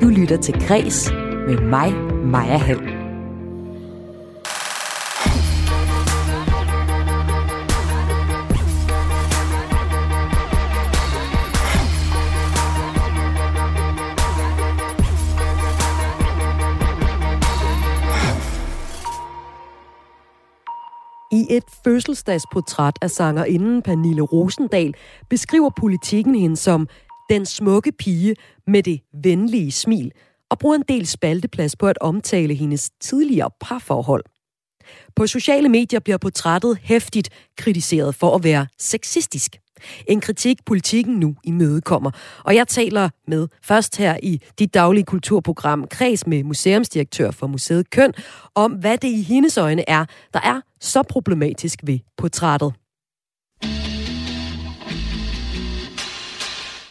Du lytter til Græs med mig, Maja Hall. I et fødselsdagsportræt af sangerinden Pernille Rosendal beskriver politikken hende som den smukke pige med det venlige smil, og bruger en del spalteplads på at omtale hendes tidligere parforhold. På sociale medier bliver portrættet hæftigt kritiseret for at være sexistisk. En kritik, politikken nu imødekommer. Og jeg taler med først her i dit daglige kulturprogram Kreds med museumsdirektør for Museet Køn, om hvad det i hendes øjne er, der er så problematisk ved portrættet.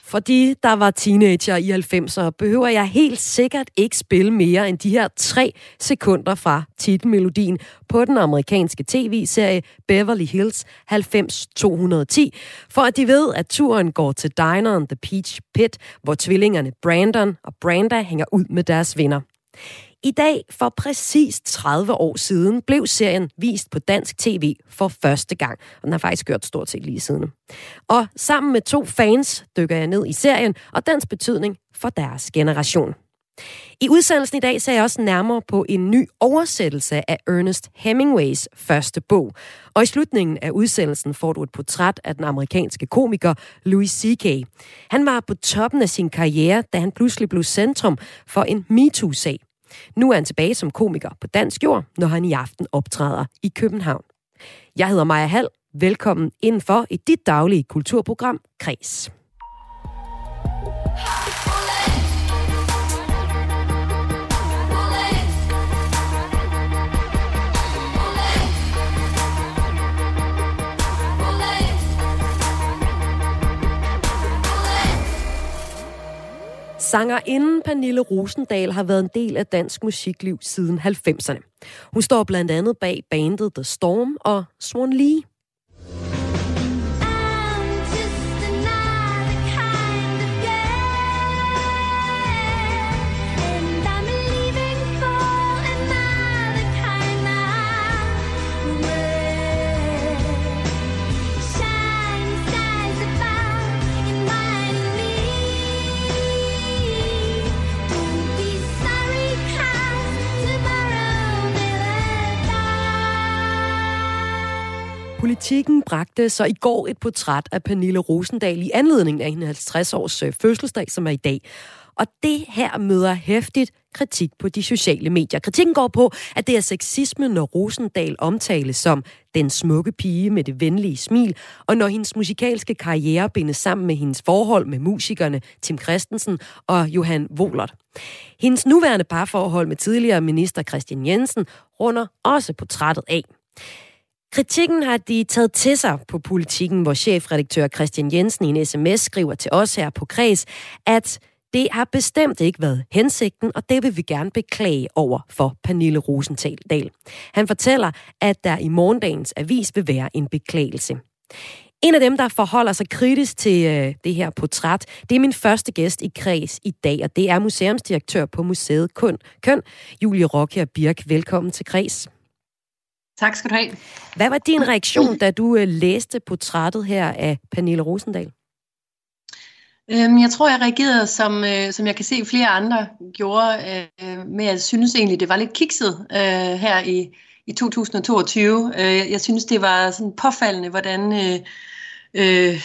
Fordi der var teenager i 90'erne, behøver jeg helt sikkert ikke spille mere end de her tre sekunder fra titelmelodien på den amerikanske tv-serie Beverly Hills 90210, for at de ved, at turen går til dineren The Peach Pit, hvor tvillingerne Brandon og Branda hænger ud med deres venner. I dag, for præcis 30 år siden, blev serien vist på dansk tv for første gang. Og den har faktisk gjort stort set lige siden. Og sammen med to fans dykker jeg ned i serien og dens betydning for deres generation. I udsendelsen i dag ser jeg også nærmere på en ny oversættelse af Ernest Hemingways første bog. Og i slutningen af udsendelsen får du et portræt af den amerikanske komiker Louis C.K. Han var på toppen af sin karriere, da han pludselig blev centrum for en MeToo-sag. Nu er han tilbage som komiker på dansk jord, når han i aften optræder i København. Jeg hedder Maja Hall. Velkommen indenfor i dit daglige kulturprogram Kres. Sangerinden Pernille Rosendal har været en del af dansk musikliv siden 90'erne. Hun står blandt andet bag bandet The Storm og Swan Lee. Politikken bragte så i går et portræt af Pernille Rosendal i anledning af hendes 50 års øh, fødselsdag, som er i dag. Og det her møder hæftigt kritik på de sociale medier. Kritikken går på, at det er sexisme, når Rosendal omtales som den smukke pige med det venlige smil, og når hendes musikalske karriere bindes sammen med hendes forhold med musikerne Tim Christensen og Johan Wohlert. Hendes nuværende parforhold med tidligere minister Christian Jensen runder også portrættet af. Kritikken har de taget til sig på politikken, hvor chefredaktør Christian Jensen i en sms skriver til os her på Kreds, at det har bestemt ikke været hensigten, og det vil vi gerne beklage over for Pernille Rosenthal. Han fortæller, at der i morgendagens avis vil være en beklagelse. En af dem, der forholder sig kritisk til øh, det her portræt, det er min første gæst i kreds i dag, og det er museumsdirektør på Museet Køn, Køn Julie Rokia Birk. Velkommen til kreds. Tak skal du have. Hvad var din reaktion, da du øh, læste portrættet her af Pernille Rosendal? Øhm, jeg tror, jeg reagerede, som, øh, som jeg kan se flere andre gjorde, øh, med at synes egentlig, det var lidt kikset øh, her i, i 2022. Øh, jeg synes, det var sådan påfaldende, hvordan øh, øh,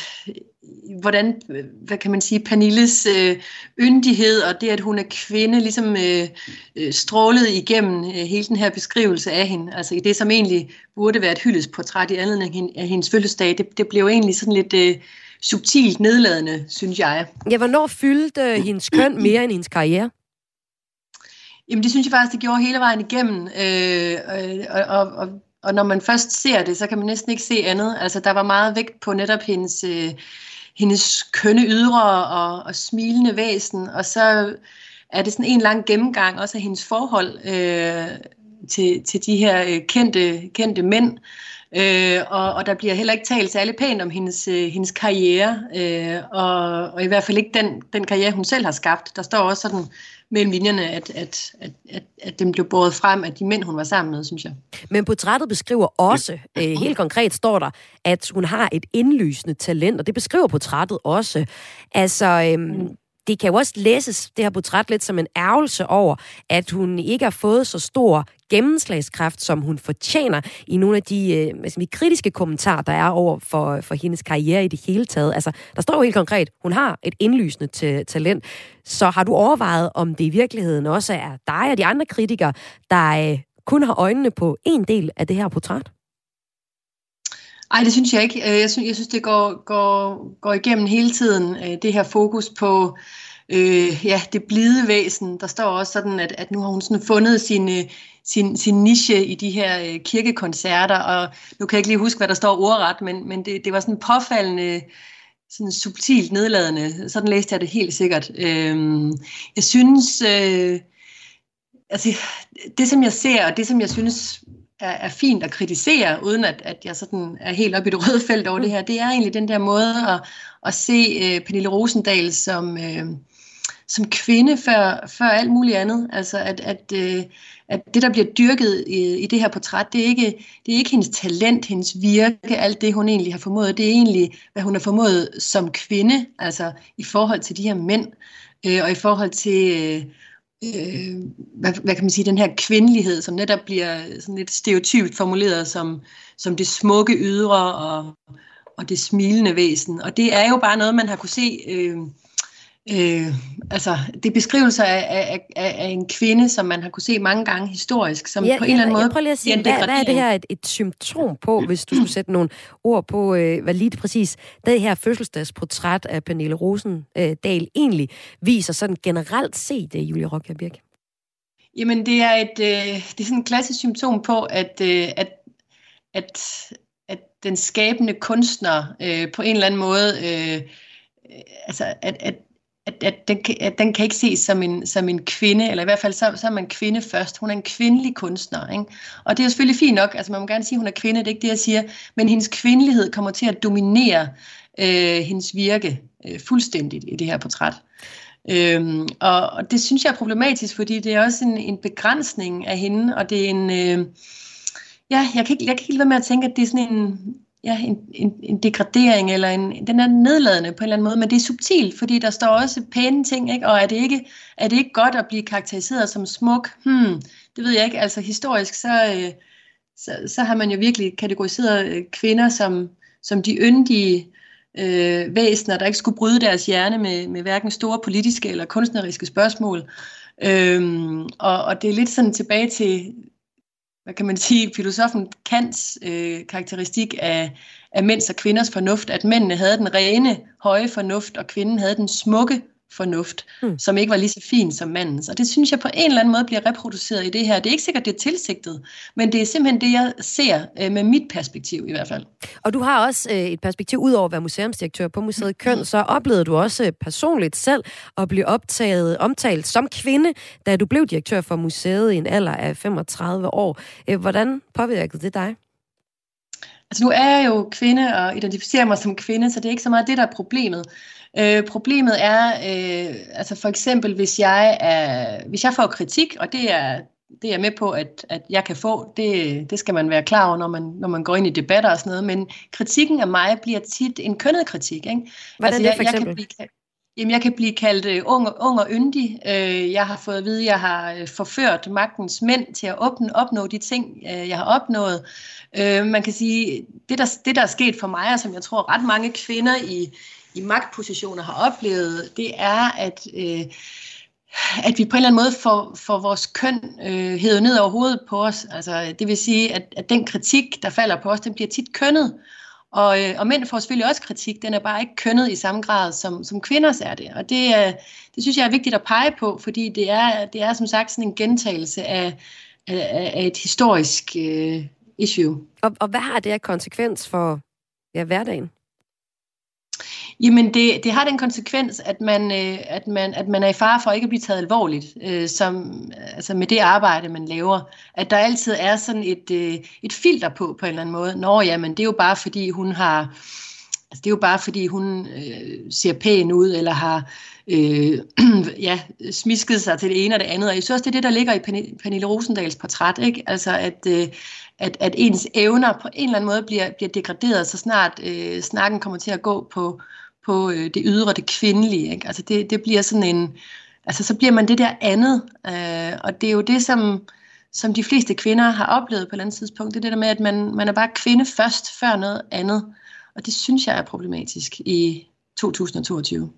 hvordan, hvad kan man sige, Pernilles øh, yndighed og det, at hun er kvinde, ligesom øh, øh, strålede igennem øh, hele den her beskrivelse af hende. Altså i det, som egentlig burde være et hyldesportræt i anledning af hendes fødselsdag, det, det blev egentlig sådan lidt øh, subtilt nedladende, synes jeg. Ja, hvornår fyldte øh, hendes køn mere end hendes karriere? Jamen det synes jeg faktisk, det gjorde hele vejen igennem. Øh, og, og, og, og når man først ser det, så kan man næsten ikke se andet. Altså der var meget vægt på netop hendes... Øh, hendes kønne ydre og, og smilende væsen, og så er det sådan en lang gennemgang også af hendes forhold øh, til, til de her øh, kendte, kendte mænd. Øh, og, og der bliver heller ikke talt særlig pænt om hendes, øh, hendes karriere, øh, og, og i hvert fald ikke den, den karriere, hun selv har skabt. Der står også sådan mellem linjerne, at, at, at, at, at den blev båret frem af de mænd, hun var sammen med, synes jeg. Men portrættet beskriver også, øh, helt konkret står der, at hun har et indlysende talent, og det beskriver portrættet også. Altså, øh, det kan jo også læses, det her portræt, lidt som en ærgelse over, at hun ikke har fået så stor gennemslagskraft, som hun fortjener i nogle af de øh, sige, kritiske kommentarer, der er over for, for hendes karriere i det hele taget. Altså, der står jo helt konkret, hun har et indlysende t- talent. Så har du overvejet, om det i virkeligheden også er dig og de andre kritikere, der øh, kun har øjnene på en del af det her portræt? Nej, det synes jeg ikke. Øh, jeg synes, jeg synes det går, går, går igennem hele tiden, øh, det her fokus på øh, ja, det blide væsen. Der står også sådan, at, at nu har hun sådan fundet sin, øh, sin, sin niche i de her kirkekoncerter, og nu kan jeg ikke lige huske, hvad der står ordret, men, men det, det var sådan påfaldende, sådan subtilt nedladende. Sådan læste jeg det helt sikkert. Øh, jeg synes, øh, altså, det som jeg ser, og det som jeg synes er, er fint at kritisere, uden at, at jeg sådan er helt oppe i det røde felt over det her, det er egentlig den der måde at, at se uh, Pernille Rosendal som, uh, som kvinde før, før alt muligt andet. Altså at, at, uh, at det, der bliver dyrket i, i det her portræt, det er, ikke, det er ikke hendes talent, hendes virke, alt det, hun egentlig har formået. Det er egentlig, hvad hun har formået som kvinde, altså i forhold til de her mænd, uh, og i forhold til... Uh, øh, hvad, hvad kan man sige, den her kvindelighed, som netop bliver sådan lidt stereotypt formuleret som, som det smukke ydre og, og det smilende væsen. Og det er jo bare noget, man har kunne se, øh, øh, altså det er beskrivelser af, af, af, af en kvinde, som man har kunne se mange gange historisk, som ja, på en eller anden måde... Jeg prøver lige at sige, hvad, hvad er det her et, et symptom på, hvis du skulle sætte nogle ord på, øh, hvad lige det præcis, det her fødselsdagsportræt af Pernille Rosendal øh, egentlig viser sådan generelt set, øh, Julia Rockjær Birk? Jamen, det er et, øh, det er sådan et klassisk symptom på, at, øh, at, at, at den skabende kunstner øh, på en eller anden måde, øh, altså at, at at, at, den, at den kan ikke ses som en, som en kvinde, eller i hvert fald så, så er man kvinde først. Hun er en kvindelig kunstner, ikke? Og det er jo selvfølgelig fint nok, altså man må gerne sige, at hun er kvinde, det er ikke det, jeg siger, men hendes kvindelighed kommer til at dominere øh, hendes virke øh, fuldstændigt i det her portræt. Øhm, og, og det synes jeg er problematisk, fordi det er også en, en begrænsning af hende, og det er en... Øh, ja, jeg kan, ikke, jeg kan ikke lade være med at tænke, at det er sådan en, ja, en, en, en degradering, eller en, den er nedladende på en eller anden måde, men det er subtilt, fordi der står også pæne ting, ikke? og er det, ikke, er det ikke godt at blive karakteriseret som smuk? Hmm, det ved jeg ikke, altså historisk, så, øh, så, så har man jo virkelig kategoriseret øh, kvinder som, som de yndige øh, væsener, der ikke skulle bryde deres hjerne med, med hverken store politiske eller kunstneriske spørgsmål. Øhm, og, og det er lidt sådan tilbage til, hvad kan man sige, filosofen Kants øh, karakteristik af, af mænds og kvinders fornuft, at mændene havde den rene, høje fornuft, og kvinden havde den smukke fornuft, mm. som ikke var lige så fin som mandens. Og det synes jeg på en eller anden måde bliver reproduceret i det her. Det er ikke sikkert, det er tilsigtet, men det er simpelthen det, jeg ser øh, med mit perspektiv i hvert fald. Og du har også øh, et perspektiv, ud over at være museumsdirektør på Museet Køn, mm. så oplevede du også øh, personligt selv at blive optaget, omtalt som kvinde, da du blev direktør for museet i en alder af 35 år. Øh, hvordan påvirkede det dig? Altså nu er jeg jo kvinde og identificerer mig som kvinde, så det er ikke så meget det, der er problemet. Øh, problemet er, øh, altså for eksempel, hvis jeg, er, hvis jeg får kritik, og det er, det er jeg med på, at, at jeg kan få, det, det skal man være klar over, når man, når man går ind i debatter og sådan noget, men kritikken af mig bliver tit en kønnet kritik. Ikke? Hvordan altså, det for eksempel? Jeg, jeg kan blive, Jamen, jeg kan blive kaldt uh, ung, ung og yndig. Uh, jeg har fået at vide, at jeg har uh, forført magtens mænd til at opnå, opnå de ting, uh, jeg har opnået. Uh, man kan sige, det der, det der er sket for mig, og som jeg tror ret mange kvinder i, i magtpositioner har oplevet, det er, at, øh, at vi på en eller anden måde får, får vores køn øh, hævet ned over hovedet på os. Altså, det vil sige, at, at den kritik, der falder på os, den bliver tit kønnet. Og, øh, og mænd får selvfølgelig også kritik, den er bare ikke kønnet i samme grad, som, som kvinders er det. Og det, øh, det synes jeg er vigtigt at pege på, fordi det er, det er som sagt sådan en gentagelse af, af, af et historisk øh, issue. Og, og hvad har det af konsekvens for ja, hverdagen? Jamen, det, det har den konsekvens, at man, øh, at, man, at man er i fare for ikke at blive taget alvorligt øh, som, altså med det arbejde, man laver. At der altid er sådan et, øh, et filter på, på en eller anden måde. Nå ja, men det er jo bare fordi, hun har... Altså, det er jo bare fordi, hun øh, ser pæn ud, eller har øh, ja, smisket sig til det ene og det andet. Og jeg synes også, det er det, der ligger i Pernille Rosendals portræt. Ikke? Altså, at, øh, at, at ens evner på en eller anden måde bliver, bliver degraderet, så snart øh, snakken kommer til at gå på, på øh, det ydre, det kvindelige. Ikke? Altså det, det bliver sådan en, altså så bliver man det der andet, øh, og det er jo det, som, som de fleste kvinder har oplevet på et eller andet tidspunkt, det er det der med, at man, man er bare kvinde først, før noget andet, og det synes jeg er problematisk i 2022.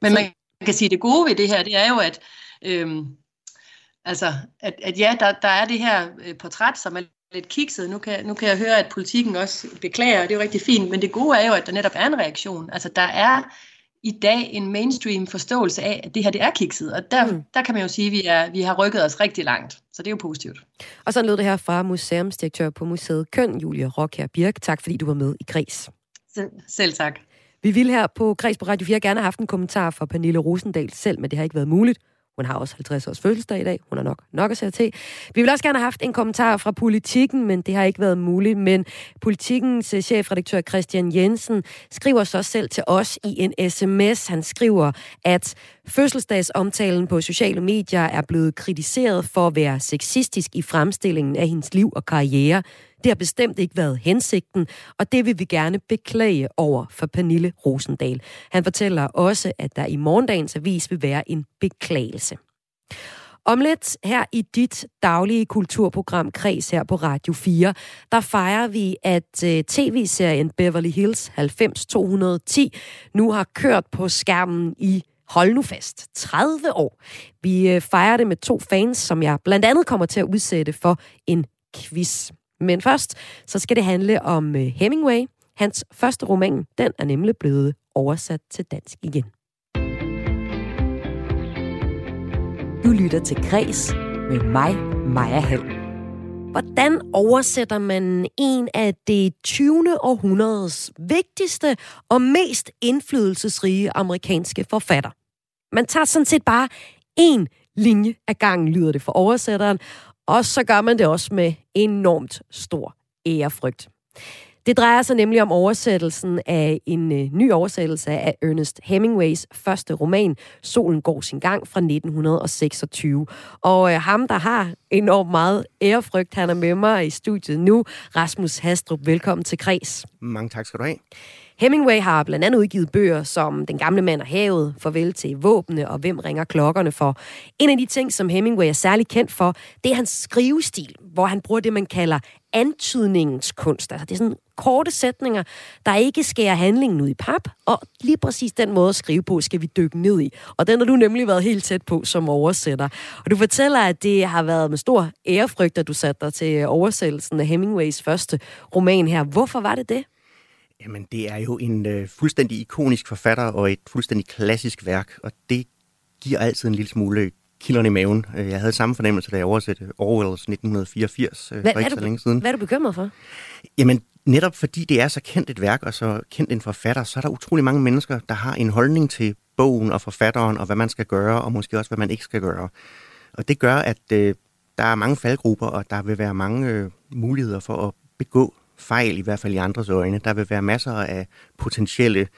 Men så... man kan sige, at det gode ved det her, det er jo, at øhm, altså, at, at ja, der, der er det her øh, portræt, som er lidt kikset. Nu kan, nu kan jeg høre, at politikken også beklager, og det er jo rigtig fint, men det gode er jo, at der netop er en reaktion. Altså, der er i dag en mainstream forståelse af, at det her det er kikset, og der, mm. der kan man jo sige, at vi, er, vi har rykket os rigtig langt, så det er jo positivt. Og så lød det her fra museumsdirektør på Museet Køn, Julia Rockher Birk. Tak fordi du var med i Græs. Selv, selv tak. Vi ville her på Græs på Radio 4 gerne have haft en kommentar fra Pernille Rosendal selv, men det har ikke været muligt. Hun har også 50 års fødselsdag i dag. Hun har nok nok at se til. Vi vil også gerne have haft en kommentar fra politikken, men det har ikke været muligt. Men politikens øh, chefredaktør Christian Jensen skriver så selv til os i en sms. Han skriver, at fødselsdagsomtalen på sociale medier er blevet kritiseret for at være sexistisk i fremstillingen af hendes liv og karriere. Det har bestemt ikke været hensigten, og det vil vi gerne beklage over for Pernille Rosendal. Han fortæller også, at der i morgendagens avis vil være en beklagelse. Om lidt her i dit daglige kulturprogram Kreds her på Radio 4, der fejrer vi, at øh, tv-serien Beverly Hills 90210 nu har kørt på skærmen i hold nu fast, 30 år. Vi øh, fejrer det med to fans, som jeg blandt andet kommer til at udsætte for en quiz. Men først, så skal det handle om øh, Hemingway. Hans første roman, den er nemlig blevet oversat til dansk igen. Du lytter til Græs med mig, Maja Hall. Hvordan oversætter man en af det 20. århundredes vigtigste og mest indflydelsesrige amerikanske forfatter? Man tager sådan set bare en linje af gangen, lyder det for oversætteren, og så gør man det også med enormt stor ærefrygt. Det drejer sig nemlig om oversættelsen af en øh, ny oversættelse af Ernest Hemingways første roman, Solen går sin gang fra 1926. Og øh, ham, der har enormt meget ærefrygt, han er med mig i studiet nu. Rasmus Hastrup, velkommen til Kres. Mange tak skal du have. Hemingway har blandt andet udgivet bøger som Den gamle mand og havet, Farvel til våbne og Hvem ringer klokkerne for. En af de ting, som Hemingway er særlig kendt for, det er hans skrivestil, hvor han bruger det, man kalder antydningens kunst. Altså det er sådan korte sætninger, der ikke skærer handlingen ud i pap, og lige præcis den måde at skrive på, skal vi dykke ned i. Og den har du nemlig været helt tæt på som oversætter. Og du fortæller, at det har været med stor ærefrygt, at du satte dig til oversættelsen af Hemingways første roman her. Hvorfor var det det? Jamen, det er jo en øh, fuldstændig ikonisk forfatter og et fuldstændig klassisk værk, og det giver altid en lille smule kilderne i maven. Øh, jeg havde samme fornemmelse, da jeg oversatte Orwells 1984 øh, hvad, for ikke så længe siden. Hvad er du bekymret for? Jamen, netop fordi det er så kendt et værk og så kendt en forfatter, så er der utrolig mange mennesker, der har en holdning til bogen og forfatteren, og hvad man skal gøre, og måske også, hvad man ikke skal gøre. Og det gør, at øh, der er mange faldgrupper, og der vil være mange øh, muligheder for at begå fejl, i hvert fald i andres øjne. Der vil være masser af potentielle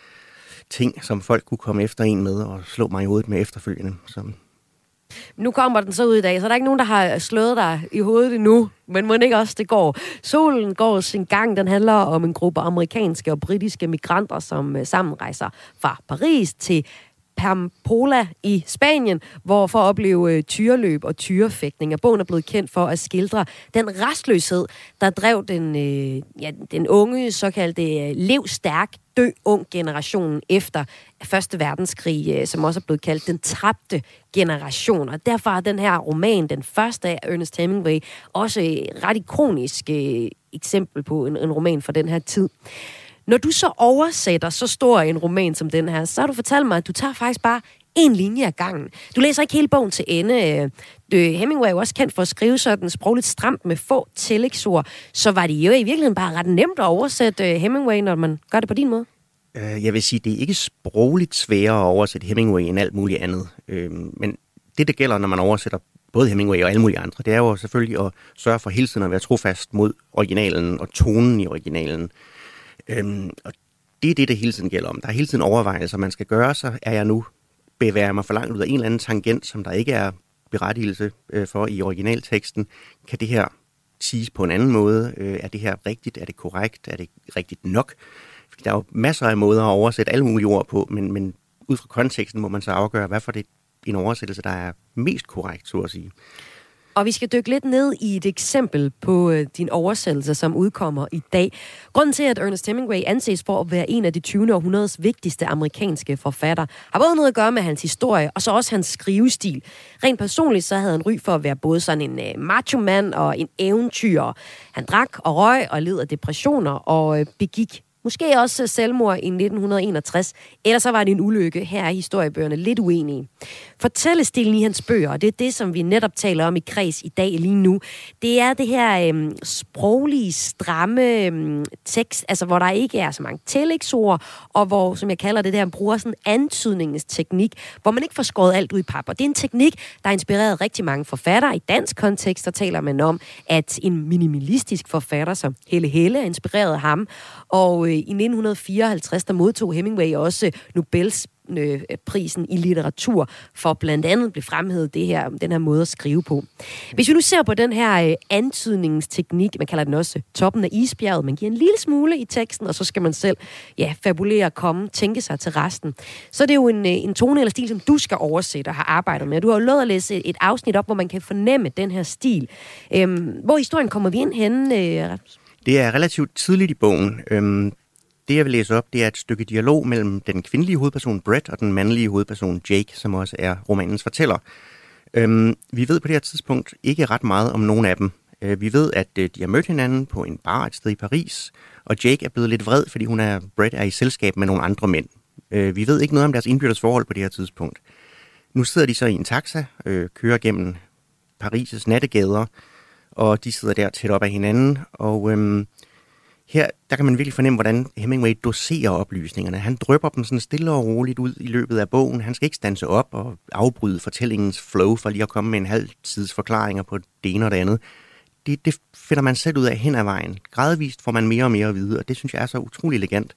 ting, som folk kunne komme efter en med og slå mig i hovedet med efterfølgende. Som nu kommer den så ud i dag, så der er ikke nogen, der har slået dig i hovedet endnu, men må ikke også det går. Solen går sin gang. Den handler om en gruppe amerikanske og britiske migranter, som øh, sammen rejser fra Paris til Pampola i Spanien, hvor for at opleve øh, tyreløb og tyrefægtning. Og bogen er blevet kendt for at skildre den restløshed, der drev den, øh, ja, den unge, såkaldte øh, lev levstærk, dø ung generationen efter Første Verdenskrig, øh, som også er blevet kaldt den tabte generation. Og derfor er den her roman, den første af Ernest Hemingway, også et ret ikonisk øh, eksempel på en, en roman for den her tid. Når du så oversætter så stor en roman som den her, så har du fortalt mig, at du tager faktisk bare en linje ad gangen. Du læser ikke hele bogen til ende. Øh, øh, Hemingway er jo også kendt for at skrive sådan sprogligt stramt med få tillægsord. Så var det jo i virkeligheden bare ret nemt at oversætte øh, Hemingway, når man gør det på din måde? Jeg vil sige, det er ikke sprogligt sværere at oversætte Hemingway end alt muligt andet. Men det, der gælder, når man oversætter både Hemingway og alle mulige andre, det er jo selvfølgelig at sørge for hele tiden at være trofast mod originalen og tonen i originalen. Øhm, og det er det, det hele tiden gælder om. Der er hele tiden overvejelser, man skal gøre, så er jeg nu bevæger mig for langt ud af en eller anden tangent, som der ikke er berettigelse øh, for i originalteksten. Kan det her siges på en anden måde? Øh, er det her rigtigt? Er det korrekt? Er det rigtigt nok? Der er jo masser af måder at oversætte alle mulige ord på, men, men ud fra konteksten må man så afgøre, hvad for det en oversættelse, der er mest korrekt, så at sige. Og vi skal dykke lidt ned i et eksempel på øh, din oversættelse, som udkommer i dag. Grunden til, at Ernest Hemingway anses for at være en af de 20. århundredes vigtigste amerikanske forfatter, har både noget at gøre med hans historie, og så også hans skrivestil. Rent personligt så havde han ry for at være både sådan en øh, macho-mand og en eventyr. Han drak og røg og led af depressioner og øh, begik Måske også selvmord i 1961, eller så var det en ulykke. Her er historiebøgerne lidt uenige. Fortællestilen i hans bøger, og det er det, som vi netop taler om i kreds i dag lige nu, det er det her øhm, sproglige, stramme øhm, tekst, altså hvor der ikke er så mange tillægsord, og hvor, som jeg kalder det der, bruger sådan antydningens teknik, hvor man ikke får skåret alt ud i papper. Det er en teknik, der har inspireret rigtig mange forfattere. I dansk kontekst, der taler man om, at en minimalistisk forfatter som Helle Helle er inspireret ham, og Øh, i 1954, der modtog Hemingway også Nobels øh, prisen i litteratur for blandt andet blev fremhævet det her, den her måde at skrive på. Hvis vi nu ser på den her øh, antydningsteknik, man kalder den også toppen af isbjerget, man giver en lille smule i teksten, og så skal man selv ja, fabulere, komme, tænke sig til resten. Så er det jo en, øh, en tone eller stil, som du skal oversætte og har arbejdet med. Du har jo lovet at læse et afsnit op, hvor man kan fornemme den her stil. Øhm, hvor historien kommer vi ind henne, øh, det er relativt tidligt i bogen. Øhm, det, jeg vil læse op, det er et stykke dialog mellem den kvindelige hovedperson Brett og den mandlige hovedperson Jake, som også er romanens fortæller. Øhm, vi ved på det her tidspunkt ikke ret meget om nogen af dem. Øh, vi ved, at øh, de har mødt hinanden på en bar et sted i Paris, og Jake er blevet lidt vred, fordi hun er, Brett er i selskab med nogle andre mænd. Øh, vi ved ikke noget om deres indbyrdes forhold på det her tidspunkt. Nu sidder de så i en taxa, øh, kører gennem Paris' nattegader, og de sidder der tæt op af hinanden, og Øh, her der kan man virkelig fornemme, hvordan Hemingway doserer oplysningerne. Han drøber dem sådan stille og roligt ud i løbet af bogen. Han skal ikke stanse op og afbryde fortællingens flow for lige at komme med en halv tids forklaringer på det ene og det andet. Det, det finder man selv ud af hen ad vejen. Gradvist får man mere og mere at vide, og det synes jeg er så utrolig elegant.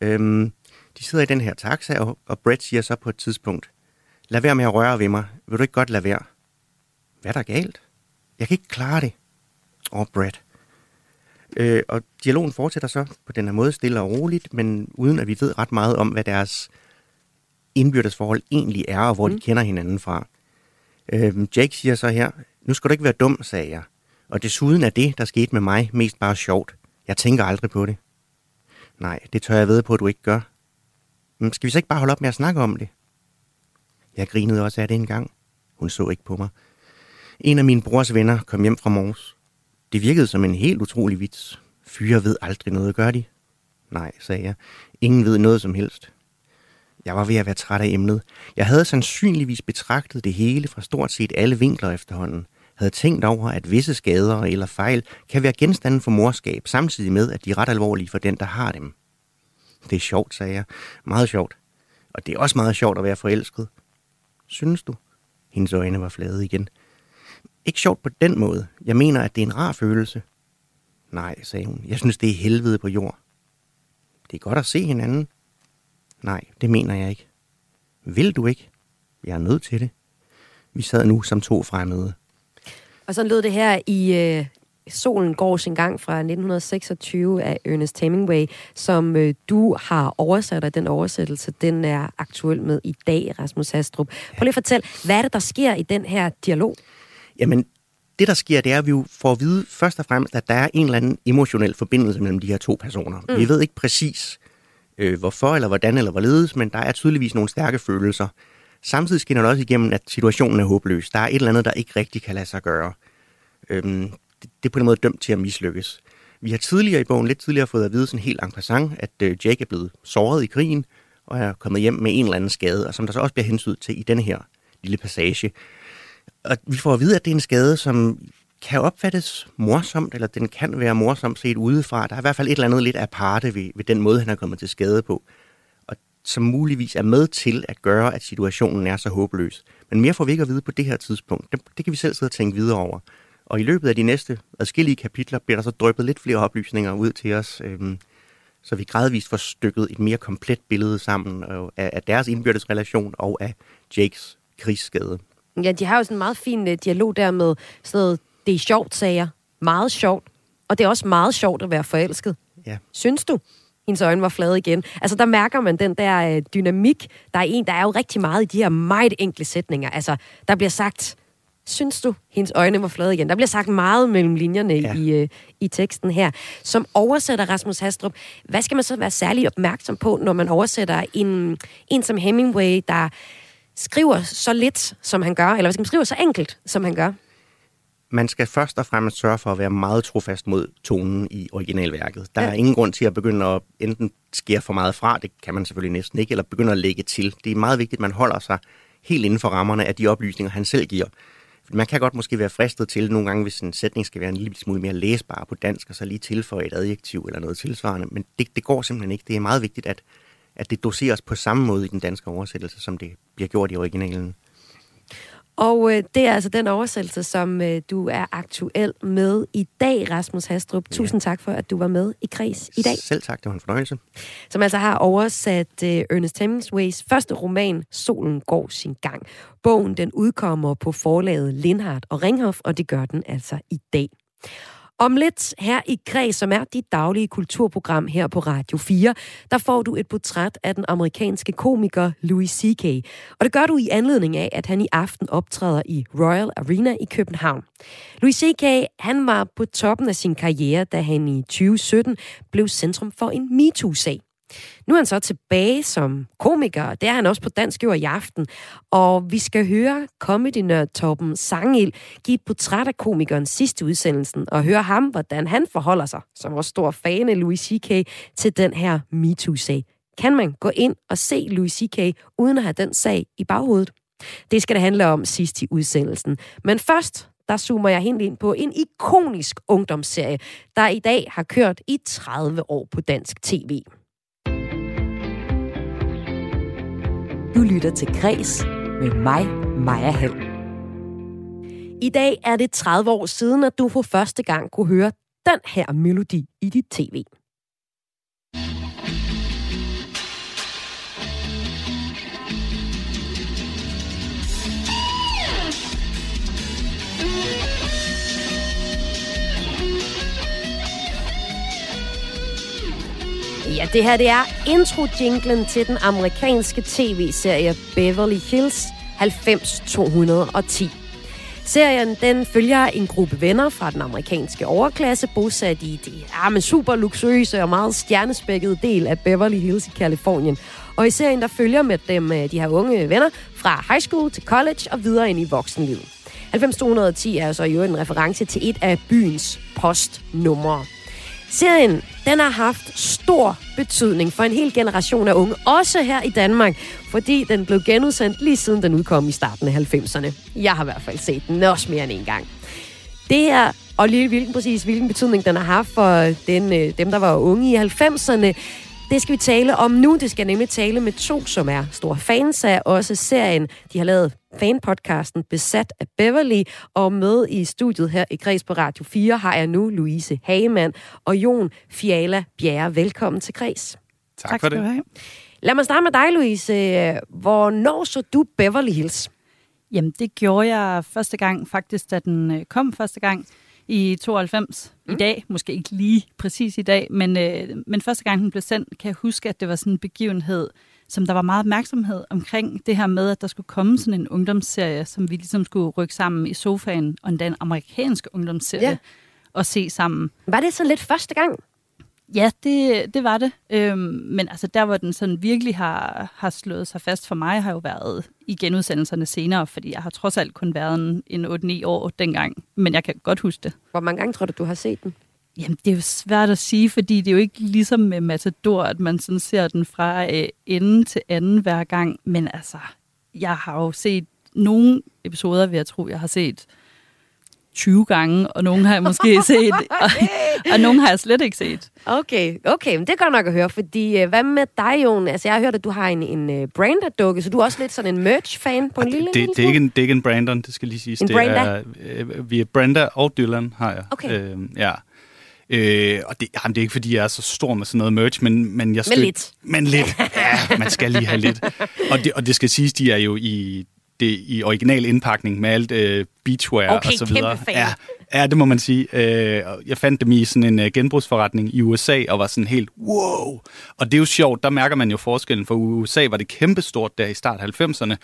Øhm, de sidder i den her taxa, og, og Brett siger så på et tidspunkt, lad være med at røre ved mig. Vil du ikke godt lade være? Hvad er der galt? Jeg kan ikke klare det. Åh, oh, Brett. Øh, og dialogen fortsætter så på den her måde stille og roligt, men uden at vi ved ret meget om, hvad deres indbyrdes forhold egentlig er, og hvor mm. de kender hinanden fra. Øh, Jake siger så her, nu skal du ikke være dum, sagde jeg. Og desuden er det, der skete med mig, mest bare sjovt. Jeg tænker aldrig på det. Nej, det tør jeg ved på, at du ikke gør. Men skal vi så ikke bare holde op med at snakke om det? Jeg grinede også af det en gang. Hun så ikke på mig. En af mine brors venner kom hjem fra Mors. Det virkede som en helt utrolig vits. Fyre ved aldrig noget, gør de? Nej, sagde jeg. Ingen ved noget som helst. Jeg var ved at være træt af emnet. Jeg havde sandsynligvis betragtet det hele fra stort set alle vinkler efterhånden. Havde tænkt over, at visse skader eller fejl kan være genstande for morskab, samtidig med, at de er ret alvorlige for den, der har dem. Det er sjovt, sagde jeg. Meget sjovt. Og det er også meget sjovt at være forelsket. Synes du? Hendes øjne var flade igen. Ikke sjovt på den måde. Jeg mener, at det er en rar følelse. Nej, sagde hun. Jeg synes, det er helvede på jord. Det er godt at se hinanden. Nej, det mener jeg ikke. Vil du ikke? Jeg er nødt til det. Vi sad nu som to fremmede. Og så lød det her i øh, Solen går sin gang fra 1926 af Ernest Hemingway, som øh, du har oversat, og den oversættelse, den er aktuel med i dag, Rasmus Hastrup. Prøv lige at fortæl, hvad er det, der sker i den her dialog? Jamen, det der sker, det er, at vi får at vide først og fremmest, at der er en eller anden emotionel forbindelse mellem de her to personer. Mm. Vi ved ikke præcis, øh, hvorfor eller hvordan eller hvorledes, men der er tydeligvis nogle stærke følelser. Samtidig skinner det også igennem, at situationen er håbløs. Der er et eller andet, der ikke rigtig kan lade sig gøre. Øhm, det, det er på en måde dømt til at mislykkes. Vi har tidligere i bogen, lidt tidligere, fået at vide sådan helt en passant, at øh, Jake er blevet såret i krigen, og er kommet hjem med en eller anden skade, og som der så også bliver hensydet til i denne her lille passage. Og vi får at vide, at det er en skade, som kan opfattes morsomt, eller den kan være morsomt set udefra. Der er i hvert fald et eller andet lidt aparte ved, ved den måde, han er kommet til skade på. og som muligvis er med til at gøre, at situationen er så håbløs. Men mere får vi ikke at vide på det her tidspunkt. Det, det kan vi selv sidde og tænke videre over. Og i løbet af de næste adskillige kapitler bliver der så drøbet lidt flere oplysninger ud til os, øhm, så vi gradvist får stykket et mere komplet billede sammen øh, af, af deres indbyrdes relation og af Jakes krigsskade. Ja, de har jo sådan en meget fin uh, dialog der med sådan noget, det er sjovt, sager. Meget sjovt. Og det er også meget sjovt at være forelsket. Ja. Synes du? Hendes øjne var flade igen. Altså, der mærker man den der uh, dynamik. Der er en, der er jo rigtig meget i de her meget enkle sætninger. Altså, der bliver sagt, synes du, hendes øjne var flade igen? Der bliver sagt meget mellem linjerne ja. i, uh, i teksten her. Som oversætter Rasmus Hastrup, hvad skal man så være særlig opmærksom på, når man oversætter en, en som Hemingway, der skriver så lidt, som han gør, eller hvad skal man skrive så enkelt, som han gør? Man skal først og fremmest sørge for at være meget trofast mod tonen i originalværket. Der ja. er ingen grund til at begynde at enten skære for meget fra, det kan man selvfølgelig næsten ikke, eller begynde at lægge til. Det er meget vigtigt, at man holder sig helt inden for rammerne af de oplysninger, han selv giver. Man kan godt måske være fristet til nogle gange, hvis en sætning skal være en lille smule mere læsbar på dansk, og så lige tilføje et adjektiv eller noget tilsvarende. Men det, det går simpelthen ikke. Det er meget vigtigt, at, at det doseres på samme måde i den danske oversættelse, som det bliver gjort i originalen. Og øh, det er altså den oversættelse, som øh, du er aktuel med i dag, Rasmus Hastrup. Ja. Tusind tak for, at du var med i Kreds i dag. Selv tak, det var en fornøjelse. Som altså har oversat øh, Ernest Hemingways første roman, Solen går sin gang. Bogen den udkommer på forlaget Lindhardt og Ringhof, og det gør den altså i dag. Om lidt her i Græs, som er dit daglige kulturprogram her på Radio 4, der får du et portræt af den amerikanske komiker Louis C.K. Og det gør du i anledning af, at han i aften optræder i Royal Arena i København. Louis C.K. han var på toppen af sin karriere, da han i 2017 blev centrum for en MeToo-sag. Nu er han så tilbage som komiker, og det er han også på Dansk Jord i aften. Og vi skal høre comedy Torben Sangil give et portræt af komikeren sidste udsendelsen, og høre ham, hvordan han forholder sig, som også stor fan af Louis C.K., til den her MeToo-sag. Kan man gå ind og se Louis C.K. uden at have den sag i baghovedet? Det skal det handle om sidst i udsendelsen. Men først, der zoomer jeg helt ind på en ikonisk ungdomsserie, der i dag har kørt i 30 år på dansk tv. Du lytter til Græs med mig, Maja Hall. I dag er det 30 år siden, at du for første gang kunne høre den her melodi i dit tv. Ja, det her det er intro-jinglen til den amerikanske tv-serie Beverly Hills 90210. Serien den følger en gruppe venner fra den amerikanske overklasse, bosat i det ja, men super luksuriøse og meget stjernespækkede del af Beverly Hills i Kalifornien. Og i serien der følger med dem øh, de her unge venner fra high school til college og videre ind i voksenlivet. 90210 er så jo en reference til et af byens postnumre. Serien den har haft stor betydning for en hel generation af unge, også her i Danmark, fordi den blev genudsendt lige siden den udkom i starten af 90'erne. Jeg har i hvert fald set den også mere end en gang. Det her, og lige hvilken præcis hvilken betydning den har haft for den, øh, dem, der var unge i 90'erne, det skal vi tale om nu. Det skal nemlig tale med to, som er store fans af også serien. De har lavet fanpodcasten Besat af Beverly, og med i studiet her i Græs på Radio 4 har jeg nu Louise Hagemann og Jon Fiala Bjerre. Velkommen til Græs. Tak, tak for det. Lad mig starte med dig, Louise. Hvornår så du Beverly Hills? Jamen, det gjorde jeg første gang, faktisk, da den øh, kom første gang i 92. Mm. I dag, måske ikke lige præcis i dag, men, øh, men første gang den blev sendt, kan jeg huske, at det var sådan en begivenhed, som der var meget opmærksomhed omkring det her med, at der skulle komme sådan en ungdomsserie, som vi ligesom skulle rykke sammen i sofaen, og en amerikansk ungdomsserie, ja. og se sammen. Var det så lidt første gang? Ja, det, det var det. Øhm, men altså der, hvor den sådan virkelig har, har slået sig fast for mig, har jo været i genudsendelserne senere, fordi jeg har trods alt kun været en, en 8-9 år dengang. Men jeg kan godt huske det. Hvor mange gange tror du, du har set den? Jamen, det er jo svært at sige, fordi det er jo ikke ligesom med Matador, at man sådan ser den fra øh, ende til anden hver gang. Men altså, jeg har jo set nogle episoder, vil jeg tro, jeg har set 20 gange, og nogle har jeg måske set, og, og nogle har jeg slet ikke set. Okay, okay, men det er godt nok at høre, fordi øh, hvad med dig, Jon? Altså, jeg har hørt, at du har en, en uh, Branda-dukke, så du er også lidt sådan en merch-fan på en lille, det, lille det, er ikke en, det er ikke en Brandon, det skal lige siges. En det Branda? Er, øh, vi er Branda og Dylan, har jeg. Okay. Øh, ja. Øh, og det, jamen, det er ikke, fordi jeg er så stor med sådan noget merch, men, men jeg Men lidt. Men lidt. Ja, man skal lige have lidt. Og det, og det skal siges, de er jo i, det, i original indpakning med alt øh, beachwear Okay, og så videre. kæmpe fan. Ja, ja, det må man sige. Øh, jeg fandt dem i sådan en øh, genbrugsforretning i USA, og var sådan helt, wow! Og det er jo sjovt, der mærker man jo forskellen, for USA var det kæmpestort der i start 90'erne,